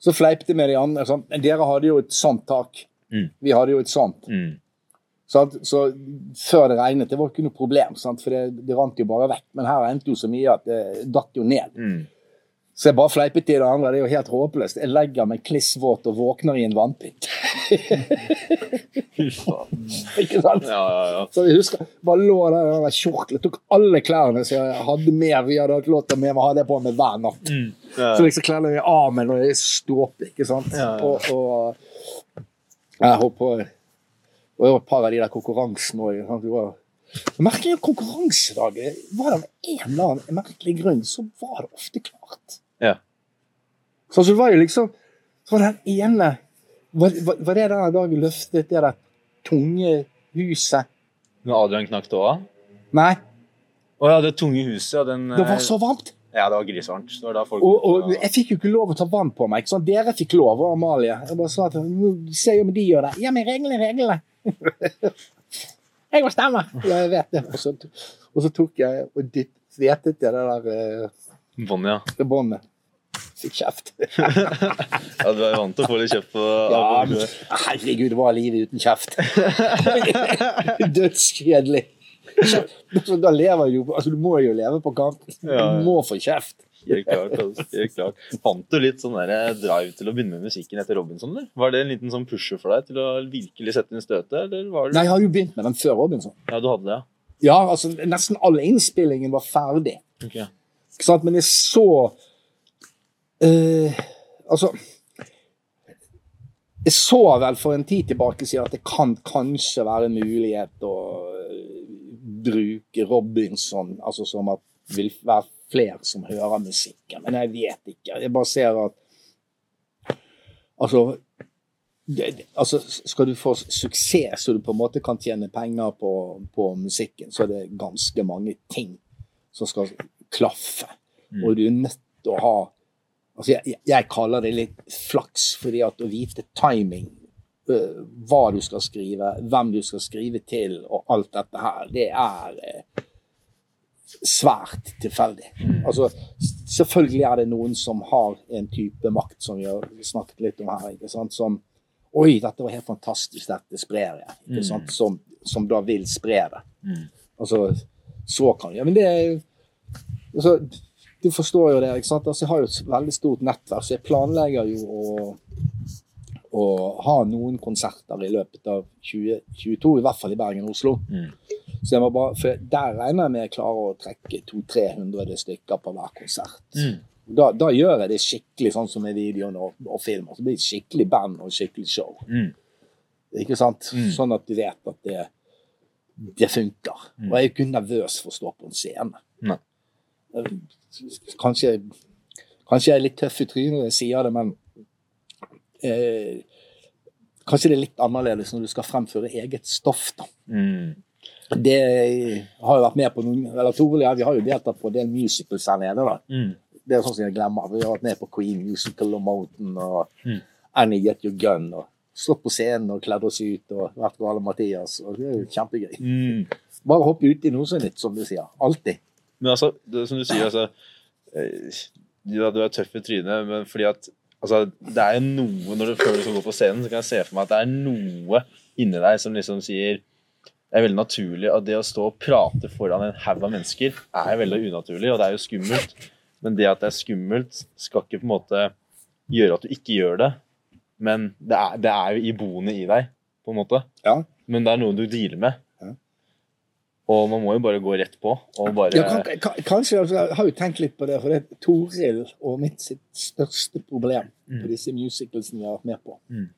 Så fleipte med de andre. Sånn. Men dere hadde jo et sånt tak. Mm. Vi hadde jo et sånt. Mm. Sant? Så før det regnet, det var ikke noe problem, sant? for det, det rant jo bare vekk. Men her regnet jo så mye at det datt jo ned. Mm. Så jeg bare fleipet til det andre. Det er jo helt håpløst. Jeg legger meg kliss våt og våkner i en vannpytt. Ikke sant? Ja, ja, ja. Så jeg husker, bare lå der i den kjortelen, tok alle klærne som jeg hadde med. Vi hadde hatt lov til å ha det på meg hver natt. Ja. Så liksom klærne i armen og jeg ståp, ikke sant. Og, og jeg håper Og det var et par av de der konkurransene òg. Merkelig konkurransedag. Var det av en eller annen merkelig grunn, så var det ofte klart. Ja. Så altså, det var jo liksom Så var det den ene Var, var, var det den dagen vi løftet det der tunge huset? Når Adrian knakk tåa? Nei, Å ja, det tunge huset. Den, det var så varmt. Ja, det var grisevarmt. Det var da folk Og, og jeg fikk jo ikke lov å ta vann på meg. sant? Dere fikk lov, og Amalie. Jeg bare sa at «Nå ser jo om de gjør det. Ja, men reglene reglene. jeg bestemmer. Ja, jeg vet det. Og så, og så tok jeg og dytt, svetet jeg det der eh, Bonnie, ja. det båndet. Fikk kjeft. ja. Du er vant til å få litt kjeft på Ja, men, herregud, hva er livet uten kjeft? Dødskjedelig. Da lever du altså, Du må jo leve på kanten. Ja. Du må få kjeft. Helt klart. Altså. Klart. Fant du litt sånn der drive til å begynne med musikken etter Robinson? Eller? Var det en liten sånn pusher for deg til å virkelig sette inn støtet? Eller var det... Nei, jeg har jo begynt med den før Robinson. Ja, du hadde det, ja. Ja, altså Nesten all innspillingen var ferdig. Okay. Men jeg så eh, Altså Jeg så vel for en tid tilbake siden at det kan kanskje være en mulighet å eh, bruke Robinson, altså som at det vil være flere som hører musikken. Men jeg vet ikke. Jeg bare ser at Altså det- altså, skal du få suksess så du på en måte kan tjene penger på, på musikken, så er det ganske mange ting som skal klaffe. Mm. Og du er nødt til å ha altså jeg, jeg- kaller det litt flaks, fordi at å vite timing, hva du skal skrive, hvem du skal skrive til, og alt dette her, det er svært tilfeldig. Altså, selvfølgelig er det noen som har en type makt, som vi har snakket litt om her, ikke sant, som Oi, dette var helt fantastisk, dette sprer jeg. Ikke Mm. sant? Som, som da vil spre det. Mm. Altså, så kan jeg, men det er altså, Du forstår jo det, ikke sant? Altså, jeg har jo et veldig stort nettverk, så jeg planlegger jo å, å ha noen konserter i løpet av 2022, i hvert fall i Bergen og Oslo. Mm. Så jeg må bare, for Der regner jeg med jeg klarer å trekke 200-300 stykker på hver konsert. Mm. Da, da gjør jeg det skikkelig sånn som med videoen og, og film. Så blir det skikkelig band og skikkelig show. Mm. Ikke sant? Mm. Sånn at du vet at det, det funker. Mm. Og jeg er jo ikke nervøs for å stå på en scene. Nei. Kanskje, kanskje jeg er litt tøff i trynet når jeg sier det, men eh, kanskje det er litt annerledes når du skal fremføre eget stoff. da. Mm. Det har jo vært med på noen eller Toril ja, vi har jo deltatt på en del musicals her nede. da. Mm. Det er sånn som jeg glemmer. Vi har vært med på Queen Musical og Mountain og Mm. Annie Get Your Gun. og Stått på scenen og kledd oss ut og vært på alle Mathias. og Det er jo kjempegøy. Mm. Bare hoppe uti noe så nytt, som du sier. Alltid. Men altså, det, som du sier, altså eh, Ja, du er tøff i trynet, men fordi at altså, det er noe når du før du som går på scenen, så kan jeg se for meg at det er noe inni deg som liksom sier det er veldig naturlig at det å stå og prate foran en haug av mennesker er veldig unaturlig, og det er jo skummelt. Men det at det er skummelt, skal ikke på en måte gjøre at du ikke gjør det. Men det er, det er jo iboende i deg, på en måte. Ja. Men det er noe du dealer med. Og man må jo bare gå rett på. og bare... Ja, kan, kan, kanskje, altså, Jeg har jo tenkt litt på det, for det er Toril og mitt sitt største problem Mm. på disse musicalsene vi har vært med på. Mm.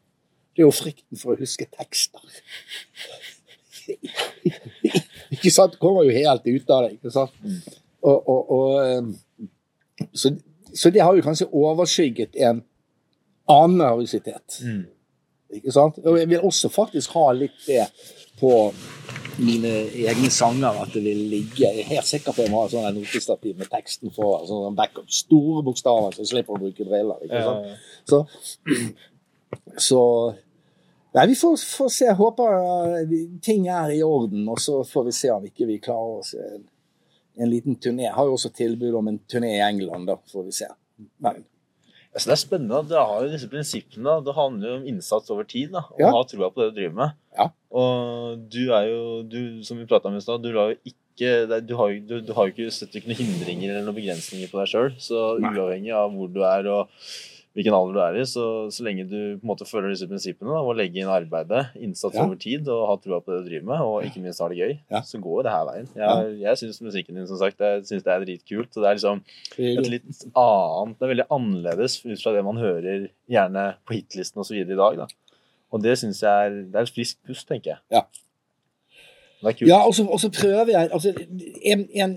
Det er jo frykten for å huske tekster. ikke sant? Kommer jo helt ut av det. ikke sant? Mm. Og, og, og, eh, så, så det har jo kanskje overskygget en annen nervøsitet. Mm. Ikke sant? Og jeg vil også faktisk ha litt det på mine egne sanger, at det vil ligge Jeg er helt sikker på at jeg må ha sånn notestativ med teksten for sånn backup. Store bokstaver, så jeg slipper å bruke briller. ikke sant? Så, så Nei, vi får, får se. Jeg håper uh, ting er i orden, og så får vi se om ikke vi klarer oss en, en liten turné. Jeg har jo også tilbud om en turné i England, da får vi se. Men Altså, det er spennende. Dere har jo disse prinsippene. Det handler jo om innsats over tid. da, og Ja. ha troa på det du driver med. Ja. Og du er jo, du, som vi prata om i stad, du lar jo ikke du har, jo, du, du har jo ikke sett noen hindringer eller noen begrensninger på deg sjøl. Så Nei. uavhengig av hvor du er og hvilken alder du er i, så, så lenge du på en måte følger disse prinsippene da, og å legge inn arbeidet, innsats Ja. over tid og ha troa på det du driver med, og ikke minst ha det gøy, Ja. så går det her veien. Jeg, jeg syns musikken din som sagt, jeg synes det er dritkult. og det er liksom et litt annet, det er veldig annerledes ut fra det man hører gjerne på hitlisten osv. i dag. da. Og det syns jeg er, det er et friskt pust, tenker jeg. Ja. Det er kult. Ja, og så, og så prøver jeg altså, en, en,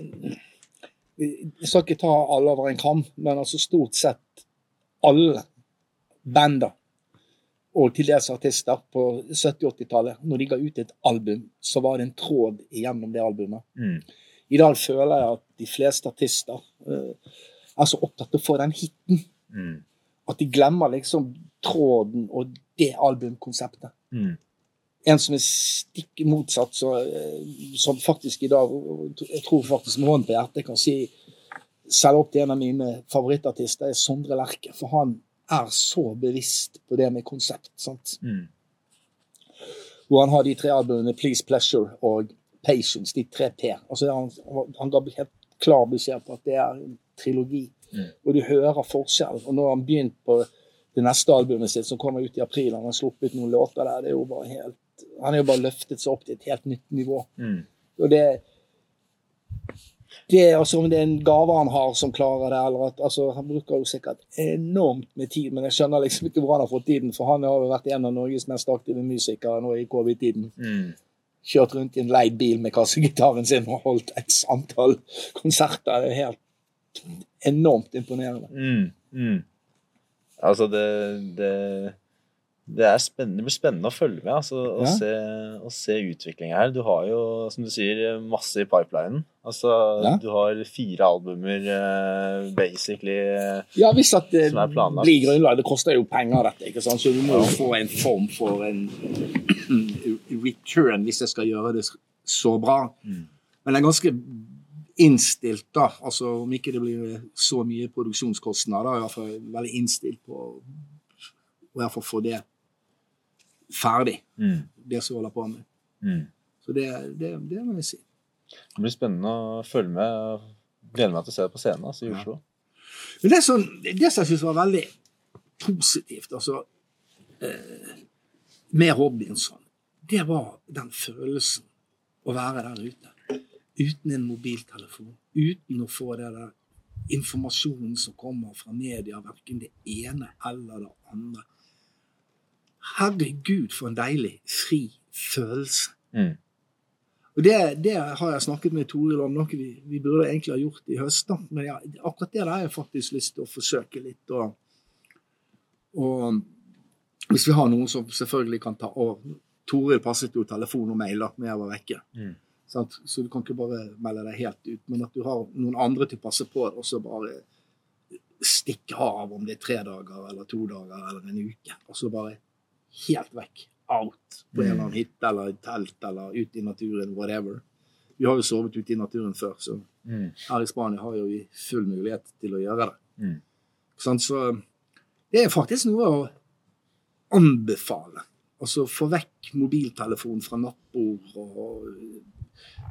Jeg skal ikke ta alle over en kam, men altså stort sett alle bander og til dels artister på 70-80-tallet, når de ga ut et album, så var det en tråd gjennom det albumet. Mm. I dag føler jeg at de fleste artister uh, er så opptatt av å få den hiten Mm. at de glemmer liksom tråden og det albumkonseptet. Mm. En som er stikk motsatt, så, eh, som faktisk i dag Jeg tror faktisk med hånden på hjertet kan si selv opp til en av mine favorittartister, er Sondre Lerche. For han er så bevisst på det med konsept. sant? Mm. Hvor han har de tre albumene Please Pleasure og Patience, de tre P. Altså han, han ga helt klar beskjed på at det er en trilogi. Mm. Og du hører forskjell. Og når han begynte på det neste albumet sitt, som kommer ut i april. Han har sluppet noen låter der. det er jo bare helt, Han har jo bare løftet seg opp til et helt nytt nivå. Mm. Og det, det er altså om det er en gave han har som klarer det, eller at altså, Han bruker jo sikkert enormt med tid, men jeg skjønner liksom ikke hvor han har fått tiden, for han har jo vært en av Norges mest aktive musikere nå i covid-tiden. Mm. Kjørt rundt i en leid bil med kassegitaren sin og holdt x antall konserter. Det er helt enormt imponerende. Mm. Altså, det, det det, spennende, det blir spennende å følge med altså, og, Ja. se, og se utviklinga her. Du har jo, som du sier, masse i pipelinen. Altså, Ja. Du har fire albumer eh, basically eh, Ja, hvis at det planlagt. blir grunnlag. Det koster jo penger, dette. ikke sant? Så du må jo få en form for en return hvis jeg skal gjøre det så bra. Mm. Men det er ganske innstilt, da. Altså Om ikke det blir så mye produksjonskostnader, er i hvert fall veldig innstilt på å i hvert fall få det ferdig, mm, det som vi holder på med. mm. Så det, det, det må jeg si. Det blir spennende å følge med. Gleder meg til å se det på scenen altså, i Ja. Oslo. Men det, som, det som jeg syns var veldig positivt altså, eh, med Robinson, det var den følelsen å være der ute. Uten en mobiltelefon. Uten å få det der informasjonen som kommer fra media, verken det ene eller det andre. Herregud, for en deilig, fri følelse. Mm. Og det, det har jeg snakket med Toril om, noe vi, vi burde egentlig ha gjort i høst. da. Men ja, akkurat det der har jeg faktisk lyst til å forsøke litt. Og, og hvis vi har noen som selvfølgelig kan ta over Toril passet jo telefon og mail da når jeg var vekke. Mm. Sant? Så du kan ikke bare melde deg helt ut, men at du har noen andre til å passe på og så bare stikke av om det er tre dager eller to dager eller en uke. Og så bare helt vekk. Out på en eller annen hytte eller et telt eller ut i naturen, whatever. Vi har jo sovet ute i naturen før, så Mm. her i Spania har jo vi full mulighet til å gjøre det. Mm. Sånn, Så det er faktisk noe å anbefale. Altså få vekk mobiltelefon fra nattbord og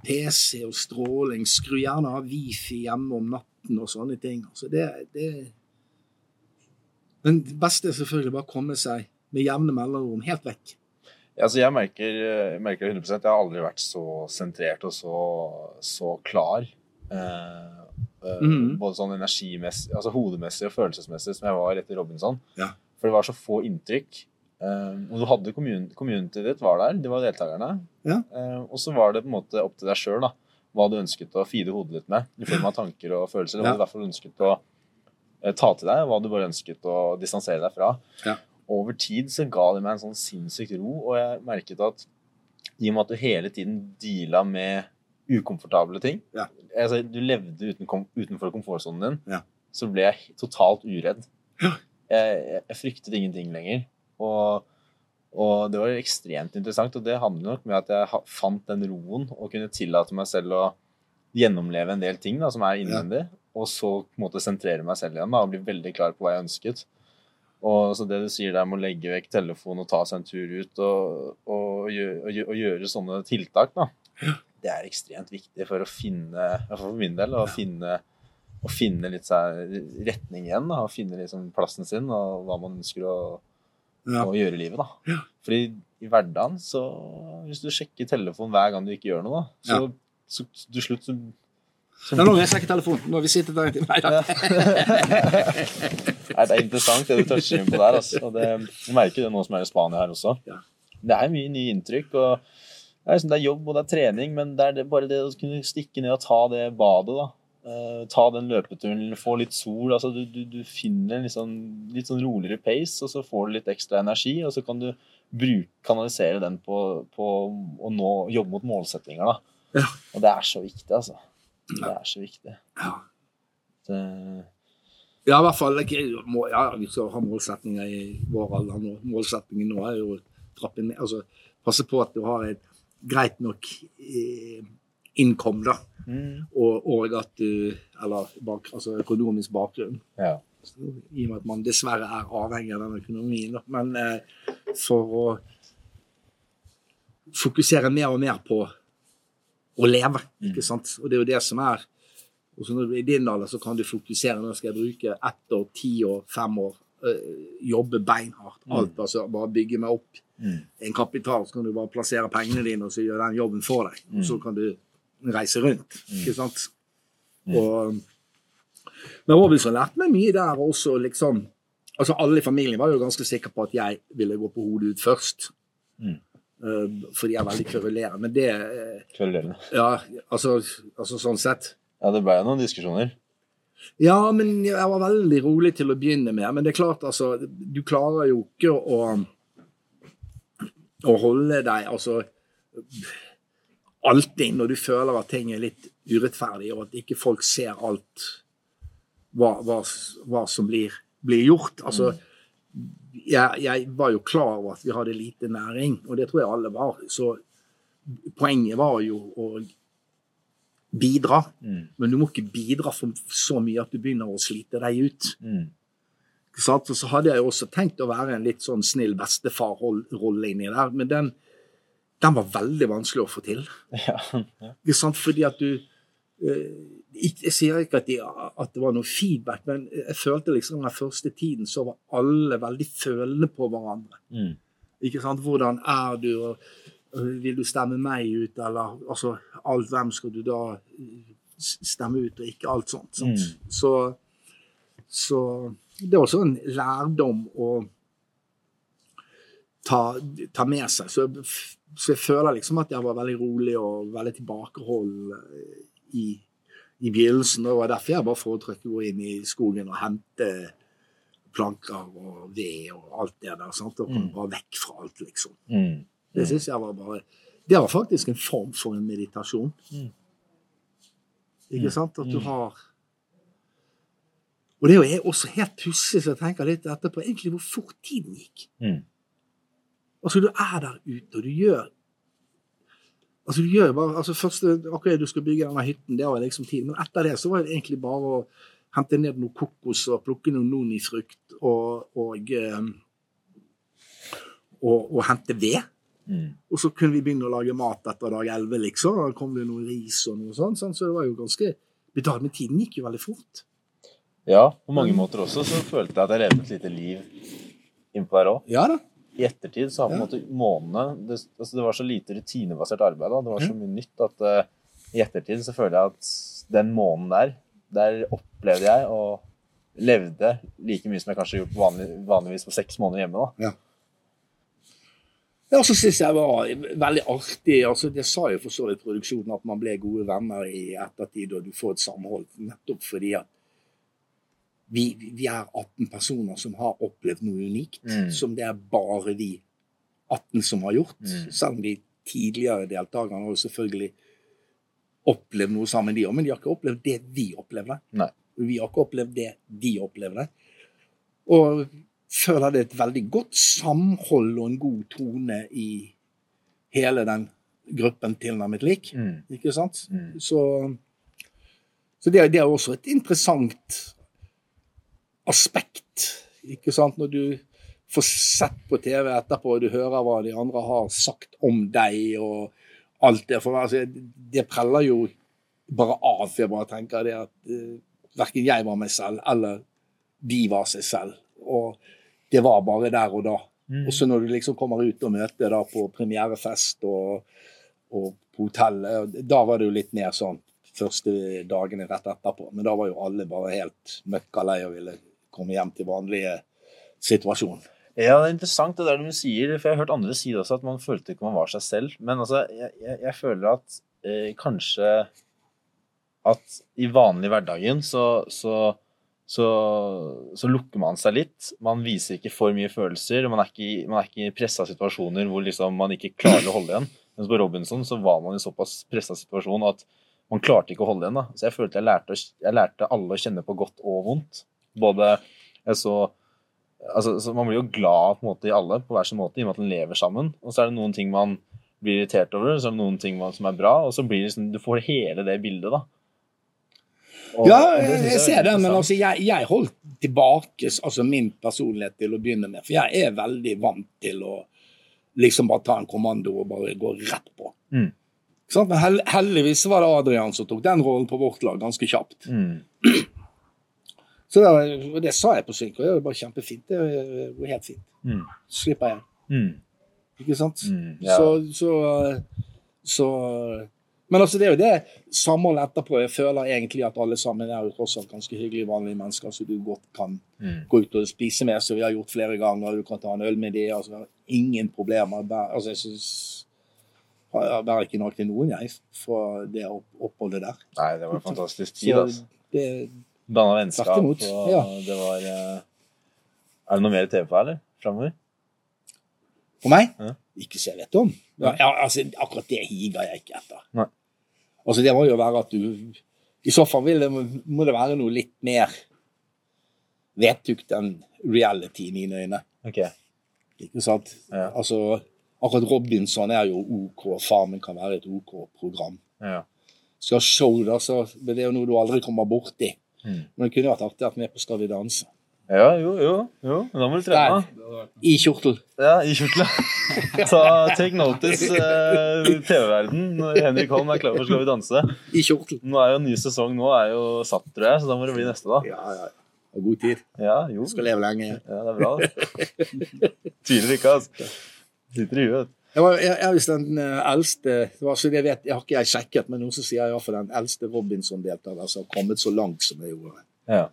PC og stråling. Skru gjerne av wifi hjemme om natten og sånne ting. Altså det, det Men det beste er selvfølgelig bare å komme seg med jevne mellomrom helt vekk. Altså, jeg merker, jeg merker 100% Jeg har aldri vært så sentrert og så, så klar. Eh, Mm. Både sånn energimessig, altså hodemessig og følelsesmessig som jeg var etter Robinson. Ja. For det var så få inntrykk. Eh, og du hadde community ditt var der, det var deltakerne. Ja. Eh, og så var det på en måte opp til deg sjøl hva du ønsket å feede hodet ditt med. I form av tanker og følelser. Eller hva du i hvert fall ønsket å eh, ta til deg, hva du bare ønsket å distansere deg fra. Ja. Over tid så ga det meg en sånn sinnssykt ro, og jeg merket at i og med at du hele tiden deala med ukomfortable ting Ja. altså, Du levde uten, kom, utenfor komfortsonen din, Ja. så ble jeg totalt uredd. Jeg, jeg fryktet ingenting lenger. Og, og det var ekstremt interessant, og det handler nok med at jeg fant den roen og kunne tillate meg selv å gjennomleve en del ting da, som er innvendig, og så på en måte sentrere meg selv igjen da, og bli veldig klar på hva jeg ønsket. Og så det du sier der med å legge vekk telefonen og ta seg en tur ut og, og, og, og gjøre sånne tiltak, da, det er ekstremt viktig for å finne, for min del, å finne, å finne litt retning igjen. Da, og finne liksom plassen sin og hva man ønsker å, Ja. å gjøre i livet. da. Ja. Fordi i hverdagen, så hvis du sjekker telefonen hver gang du ikke gjør noe, da, så, så til slutt så, så Ja, nå vil jeg sjekke telefonen. Nå har vi sittet der. Nei da. Nei, det er interessant det du toucher inn på der. Altså. Og det, jeg merker det nå som er i Spania her også. Ja. Det er mye nye inntrykk. og det er, liksom, det er jobb og det er trening, men det er det, bare det å kunne stikke ned og ta det badet. da. Eh, ta den løpeturen, få litt sol. altså Du, du, du finner en litt sånn, litt sånn roligere pace, og så får du litt ekstra energi. Og så kan du bruk, kanalisere den på, på å nå, jobbe mot målsettinger. da. Ja. Og det er så viktig, altså. Det er så viktig. Ja. Det, Ja, i hvert fall. må- Ja, vi skal ha målsetninger i vår alder nå. Målsettingen nå er jo å trappe ned Altså passe på at du har et greit nok eh, innkom, da. mm, Og, og at du Eller bak, altså økonomisk bakgrunn. ja. Så, I og med at man dessverre er avhengig av den økonomien. Men eh, for å fokusere mer og mer på å leve, ikke sant. Og det er jo det som er og så når du er I din alder så kan du fokusere. Nå skal jeg bruke ett år, ti år, fem år. øh, jobbe beinhardt. Alt. altså Bare bygge meg opp Mm. en kapital. Så kan du bare plassere pengene dine, og så gjør den jobben for deg. Og så kan du reise rundt. Ikke sant? Og men Robinson lærte meg mye der også, liksom Altså Alle i familien var jo ganske sikre på at jeg ville gå på hodet ut først. Mm. Uh, fordi jeg er veldig kverulerende. Men det eh, Kverulerende. Ja, altså, altså sånn sett. Ja, det ble jo noen diskusjoner. Ja, men jeg var veldig rolig til å begynne med. Men det er klart, altså Du klarer jo ikke å, å holde deg altså Alltid når du føler at ting er litt urettferdig, og at ikke folk ser alt hva, hva, hva som blir, blir gjort. Altså, jeg, jeg var jo klar over at vi hadde lite næring, og det tror jeg alle var. Så poenget var jo å bidra. Mm. Men du må ikke bidra for så mye at du begynner å slite deg ut. Mm. Så hadde jeg jo også tenkt å være en litt sånn snill bestefar-rolle inni der, men den, den var veldig vanskelig å få til. Ja. ja. Ikke sant? Fordi at du eh, Jeg sier ikke at, de, at det var noe feedback, men jeg følte liksom den første tiden så var alle veldig følende på hverandre. Mm. Ikke sant? Hvordan er du? og Vil du stemme meg ut, eller altså alt, Hvem skal du da stemme ut, og ikke alt sånt. sånt. Mm. Så, så det er også en lærdom å ta, ta med seg. Så, så jeg føler liksom at jeg var veldig rolig og veldig tilbakeholden øh, i, i begynnelsen. Det var derfor jeg bare foretrakk å gå inn i skogen og hente planker og ved og alt det der. sant? Og komme Mm. bare vekk fra alt, liksom. Mm. Det synes jeg var bare Det var faktisk en form for en meditasjon. Mm. Ikke Mm. sant? At du Mm. har Og det er jo også helt pussig, så jeg tenker litt etterpå, egentlig hvor fort tiden gikk. Mm. Altså, du er der ute, og du gjør Altså, du gjør bare altså først, OK, du skal bygge denne hytten, det var liksom tiden. Men etter det så var det egentlig bare å hente ned noe kokos og plukke noe nonifrukt og, og, eh, og, og hente ved. Mm. Og så kunne vi begynne å lage mat etter dag 11, liksom. Da kom det noe ris og noe sånt. sånn, Så det var jo ganske betalt. Men tiden gikk jo veldig fort. Ja, på mange måter også så følte jeg at jeg levde et lite liv innpå der òg. Ja da. I ettertid så har på en måte månedene det, altså det var så lite rutinebasert arbeid. Da. Det var så mye nytt at uh, i ettertid så føler jeg at den måneden der, der opplevde jeg og levde like mye som jeg kanskje har gjort vanlig, vanligvis på seks måneder hjemme. da. Ja, så syns jeg det var veldig artig. altså Det sa jo for så vidt produksjonen at man ble gode venner i ettertid, og du får et samhold. Nettopp fordi at vi, vi er 18 personer som har opplevd noe unikt, Mm. som det er bare vi 18 som har gjort. Mm. Selv om de tidligere deltakerne har selvfølgelig opplevd noe sammen, de òg, men de har ikke opplevd det vi opplevde. Nei. Vi har ikke opplevd det de opplevde. Og føler det er et veldig godt samhold og en god tone i hele den gruppen tilnærmet lik. Mm. Ikke sant? Mm. Så, så det, det er også et interessant aspekt Ikke sant? Når du får sett på TV etterpå, og du hører hva de andre har sagt om deg og alt det. For altså, det preller jo bare av. Jeg bare tenker det at uh, verken jeg var meg selv, eller de var seg selv. Og det var bare der og da. Mm. Og så når du liksom kommer ut og møter da på premierefest og, og på hotellet, da var det jo litt mer sånn første dagene rett etterpå. Men da var jo alle bare helt møkkalei og ville komme hjem til vanlige situasjon. Ja, det er interessant det der du sier, for jeg har hørt andre si det også, at man følte ikke man var seg selv. Men altså, jeg, jeg, jeg føler at eh, kanskje at i vanlig hverdagen så, så, så, så lukker man seg litt. Man viser ikke for mye følelser. Man er ikke, man er ikke i pressa situasjoner hvor liksom man ikke klarer å holde igjen. Mens på Robinson så var man i såpass pressa situasjon at man klarte ikke å holde igjen. da. Så jeg følte jeg lærte, jeg lærte alle å kjenne på godt og vondt. Både så altså, så Man blir jo glad på en måte i alle på hver sin måte, i og med at man lever sammen. Og så er det noen ting man blir irritert over, så er det noen ting man, som er bra. Og så blir det liksom, du får hele det bildet, da. Og- Ja, jeg, jeg, er ser det, men altså, jeg, jeg holdt tilbake altså, min personlighet til å begynne med. For jeg er veldig vant til å liksom bare ta en kommando og bare gå rett på. Mm. Men heldigvis var det Adrian som tok den rollen på vårt lag ganske kjapt. mm. Så det, og det sa jeg på synk, og det var bare kjempefint. Det var helt fint. Mm. Slipper jeg. Mm. Ikke sant? Mm. Ja. Så, så, så Men altså, det er jo det samholdet etterpå. Jeg føler egentlig at alle sammen er jo tross alt ganske hyggelige, vanlige mennesker som du godt kan Mm. gå ut og spise med, som vi har gjort flere ganger. Du kan ta en øl med dem. Altså, ingen problemer. Altså, jeg synes Jeg bærer ikke nok til noen, jeg, for det opp- oppholdet der. Nei, det var en fantastisk tid, Så altså. det, Danna vennskap, og ja. det var eh, Er det noe mer TV på her, eller? Framover? For meg? Ja. Ikke så jeg vet om. Ja, altså, akkurat det higer jeg ikke etter. Nei. Altså, det må jo være at du I så fall det, må det være noe litt mer vedtukt enn reality i mine øyne. Ok. Ikke sant? Ja. Altså, akkurat Robinson er jo OK. Farmen kan være et OK-program. Ja. Skal show, da, så det er jo noe du aldri kommer borti. Mm. Men det kunne vært artig å være med på Skal vi danse. ja, jo, jo. jo. Da må du trene. Der. I kjortel. Ja, i kjortel. Ta, take notice, eh, TV-verden, når Henrik Holm er klar for Skal vi danse. I kjortel. Nå er jo ny sesong nå er jo satt, tror jeg, så da må det bli neste, da. Ja, ja. Og god tid. Ja, jo. Skal leve lenge. Ja, det er bra. Tviler ikke, altså. Sitter i huet. Jeg, var, jeg, jeg visst den eh, eldste det var, så det vet, Jeg har ikke jeg sjekket, men noen som sier iallfall den eldste Robinson-deltaker som har kommet så langt som jeg gjorde. Ja.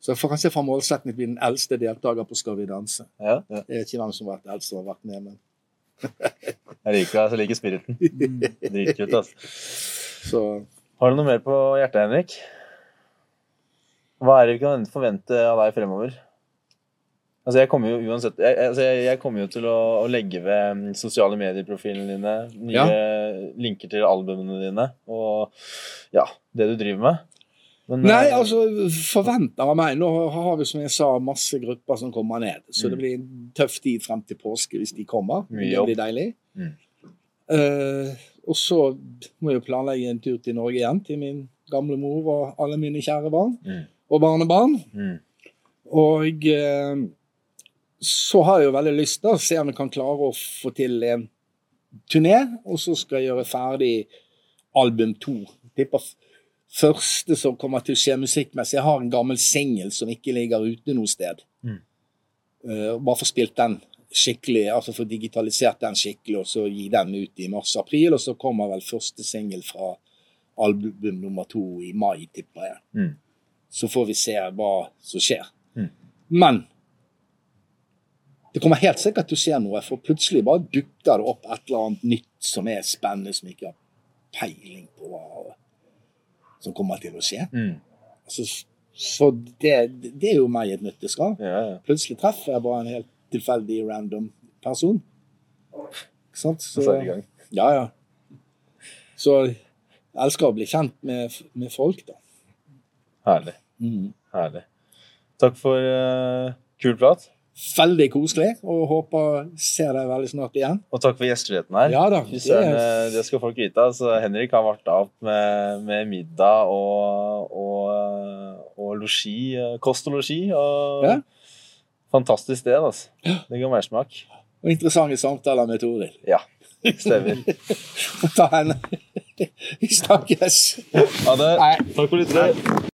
Så jeg får kanskje fra å bli den eldste deltaker på Skal vi danse. Ja, ja. Jeg vet ikke hvem som har vært eldst og har vært med, men Jeg liker, jeg liker spiriten. Dritkult, altså. så Har du noe mer på hjertet, Henrik? Hva er det vi kan forvente av deg fremover? Altså, jeg kommer jo uansett Jeg, altså, jeg, jeg kommer jo til å, å legge ved mm, sosiale medieprofilene dine, nye linker til albumene dine, og ja, det du driver med. Men, Nei, eh, altså, forventer av meg Nå har vi, som jeg sa, masse grupper som kommer ned. Så Mm. det blir en tøff tid frem til påske hvis de kommer. Mye Det blir deilig. Mm. Uh, og så må jeg jo planlegge en tur til Norge igjen, til min gamle mor og alle mine kjære barn Mm. og barnebarn. Mm. Og eh, så har jeg jo veldig lyst til å se om jeg kan klare å få til en turné, og så skal jeg gjøre ferdig album to. Tipper første som kommer til å skje musikkmessig. Jeg har en gammel singel som ikke ligger ute noe sted. Mm. Uh, bare få spilt den skikkelig, altså få digitalisert den skikkelig, og så gi den ut i mars-april. Og så kommer vel første singel fra album nummer to i mai, tipper jeg. Mm. Så får vi se hva som skjer. Mm. Men det kommer helt sikkert til å skje noe, for plutselig bare dukker det opp et eller annet nytt som er spennende, som ikke har peiling på hva som kommer til å skje. Mm. Altså, så det, det er jo meg i et nøtteskall. Ja, ja. Plutselig treffer jeg bare en helt tilfeldig, random person. Ikke sant? Så. Ja, ja. Så jeg elsker å bli kjent med, med folk, da. Herlig. Herlig. Takk for uh, kul prat. Veldig koselig, og håper ser deg veldig snart igjen. Og takk for gjestfriheten her. Ja da. Det er, eh, det skal folk vite. Altså, Henrik har varta opp med, med middag og, og, eh, og losji. eh, Kost og losji. Og Ja. Fantastisk sted, altså. Det ga mersmak. Og interessante samtaler med Toril. Ja, stemmer. Ta henne. Vi snakkes. Ha det. Takk for lyttet.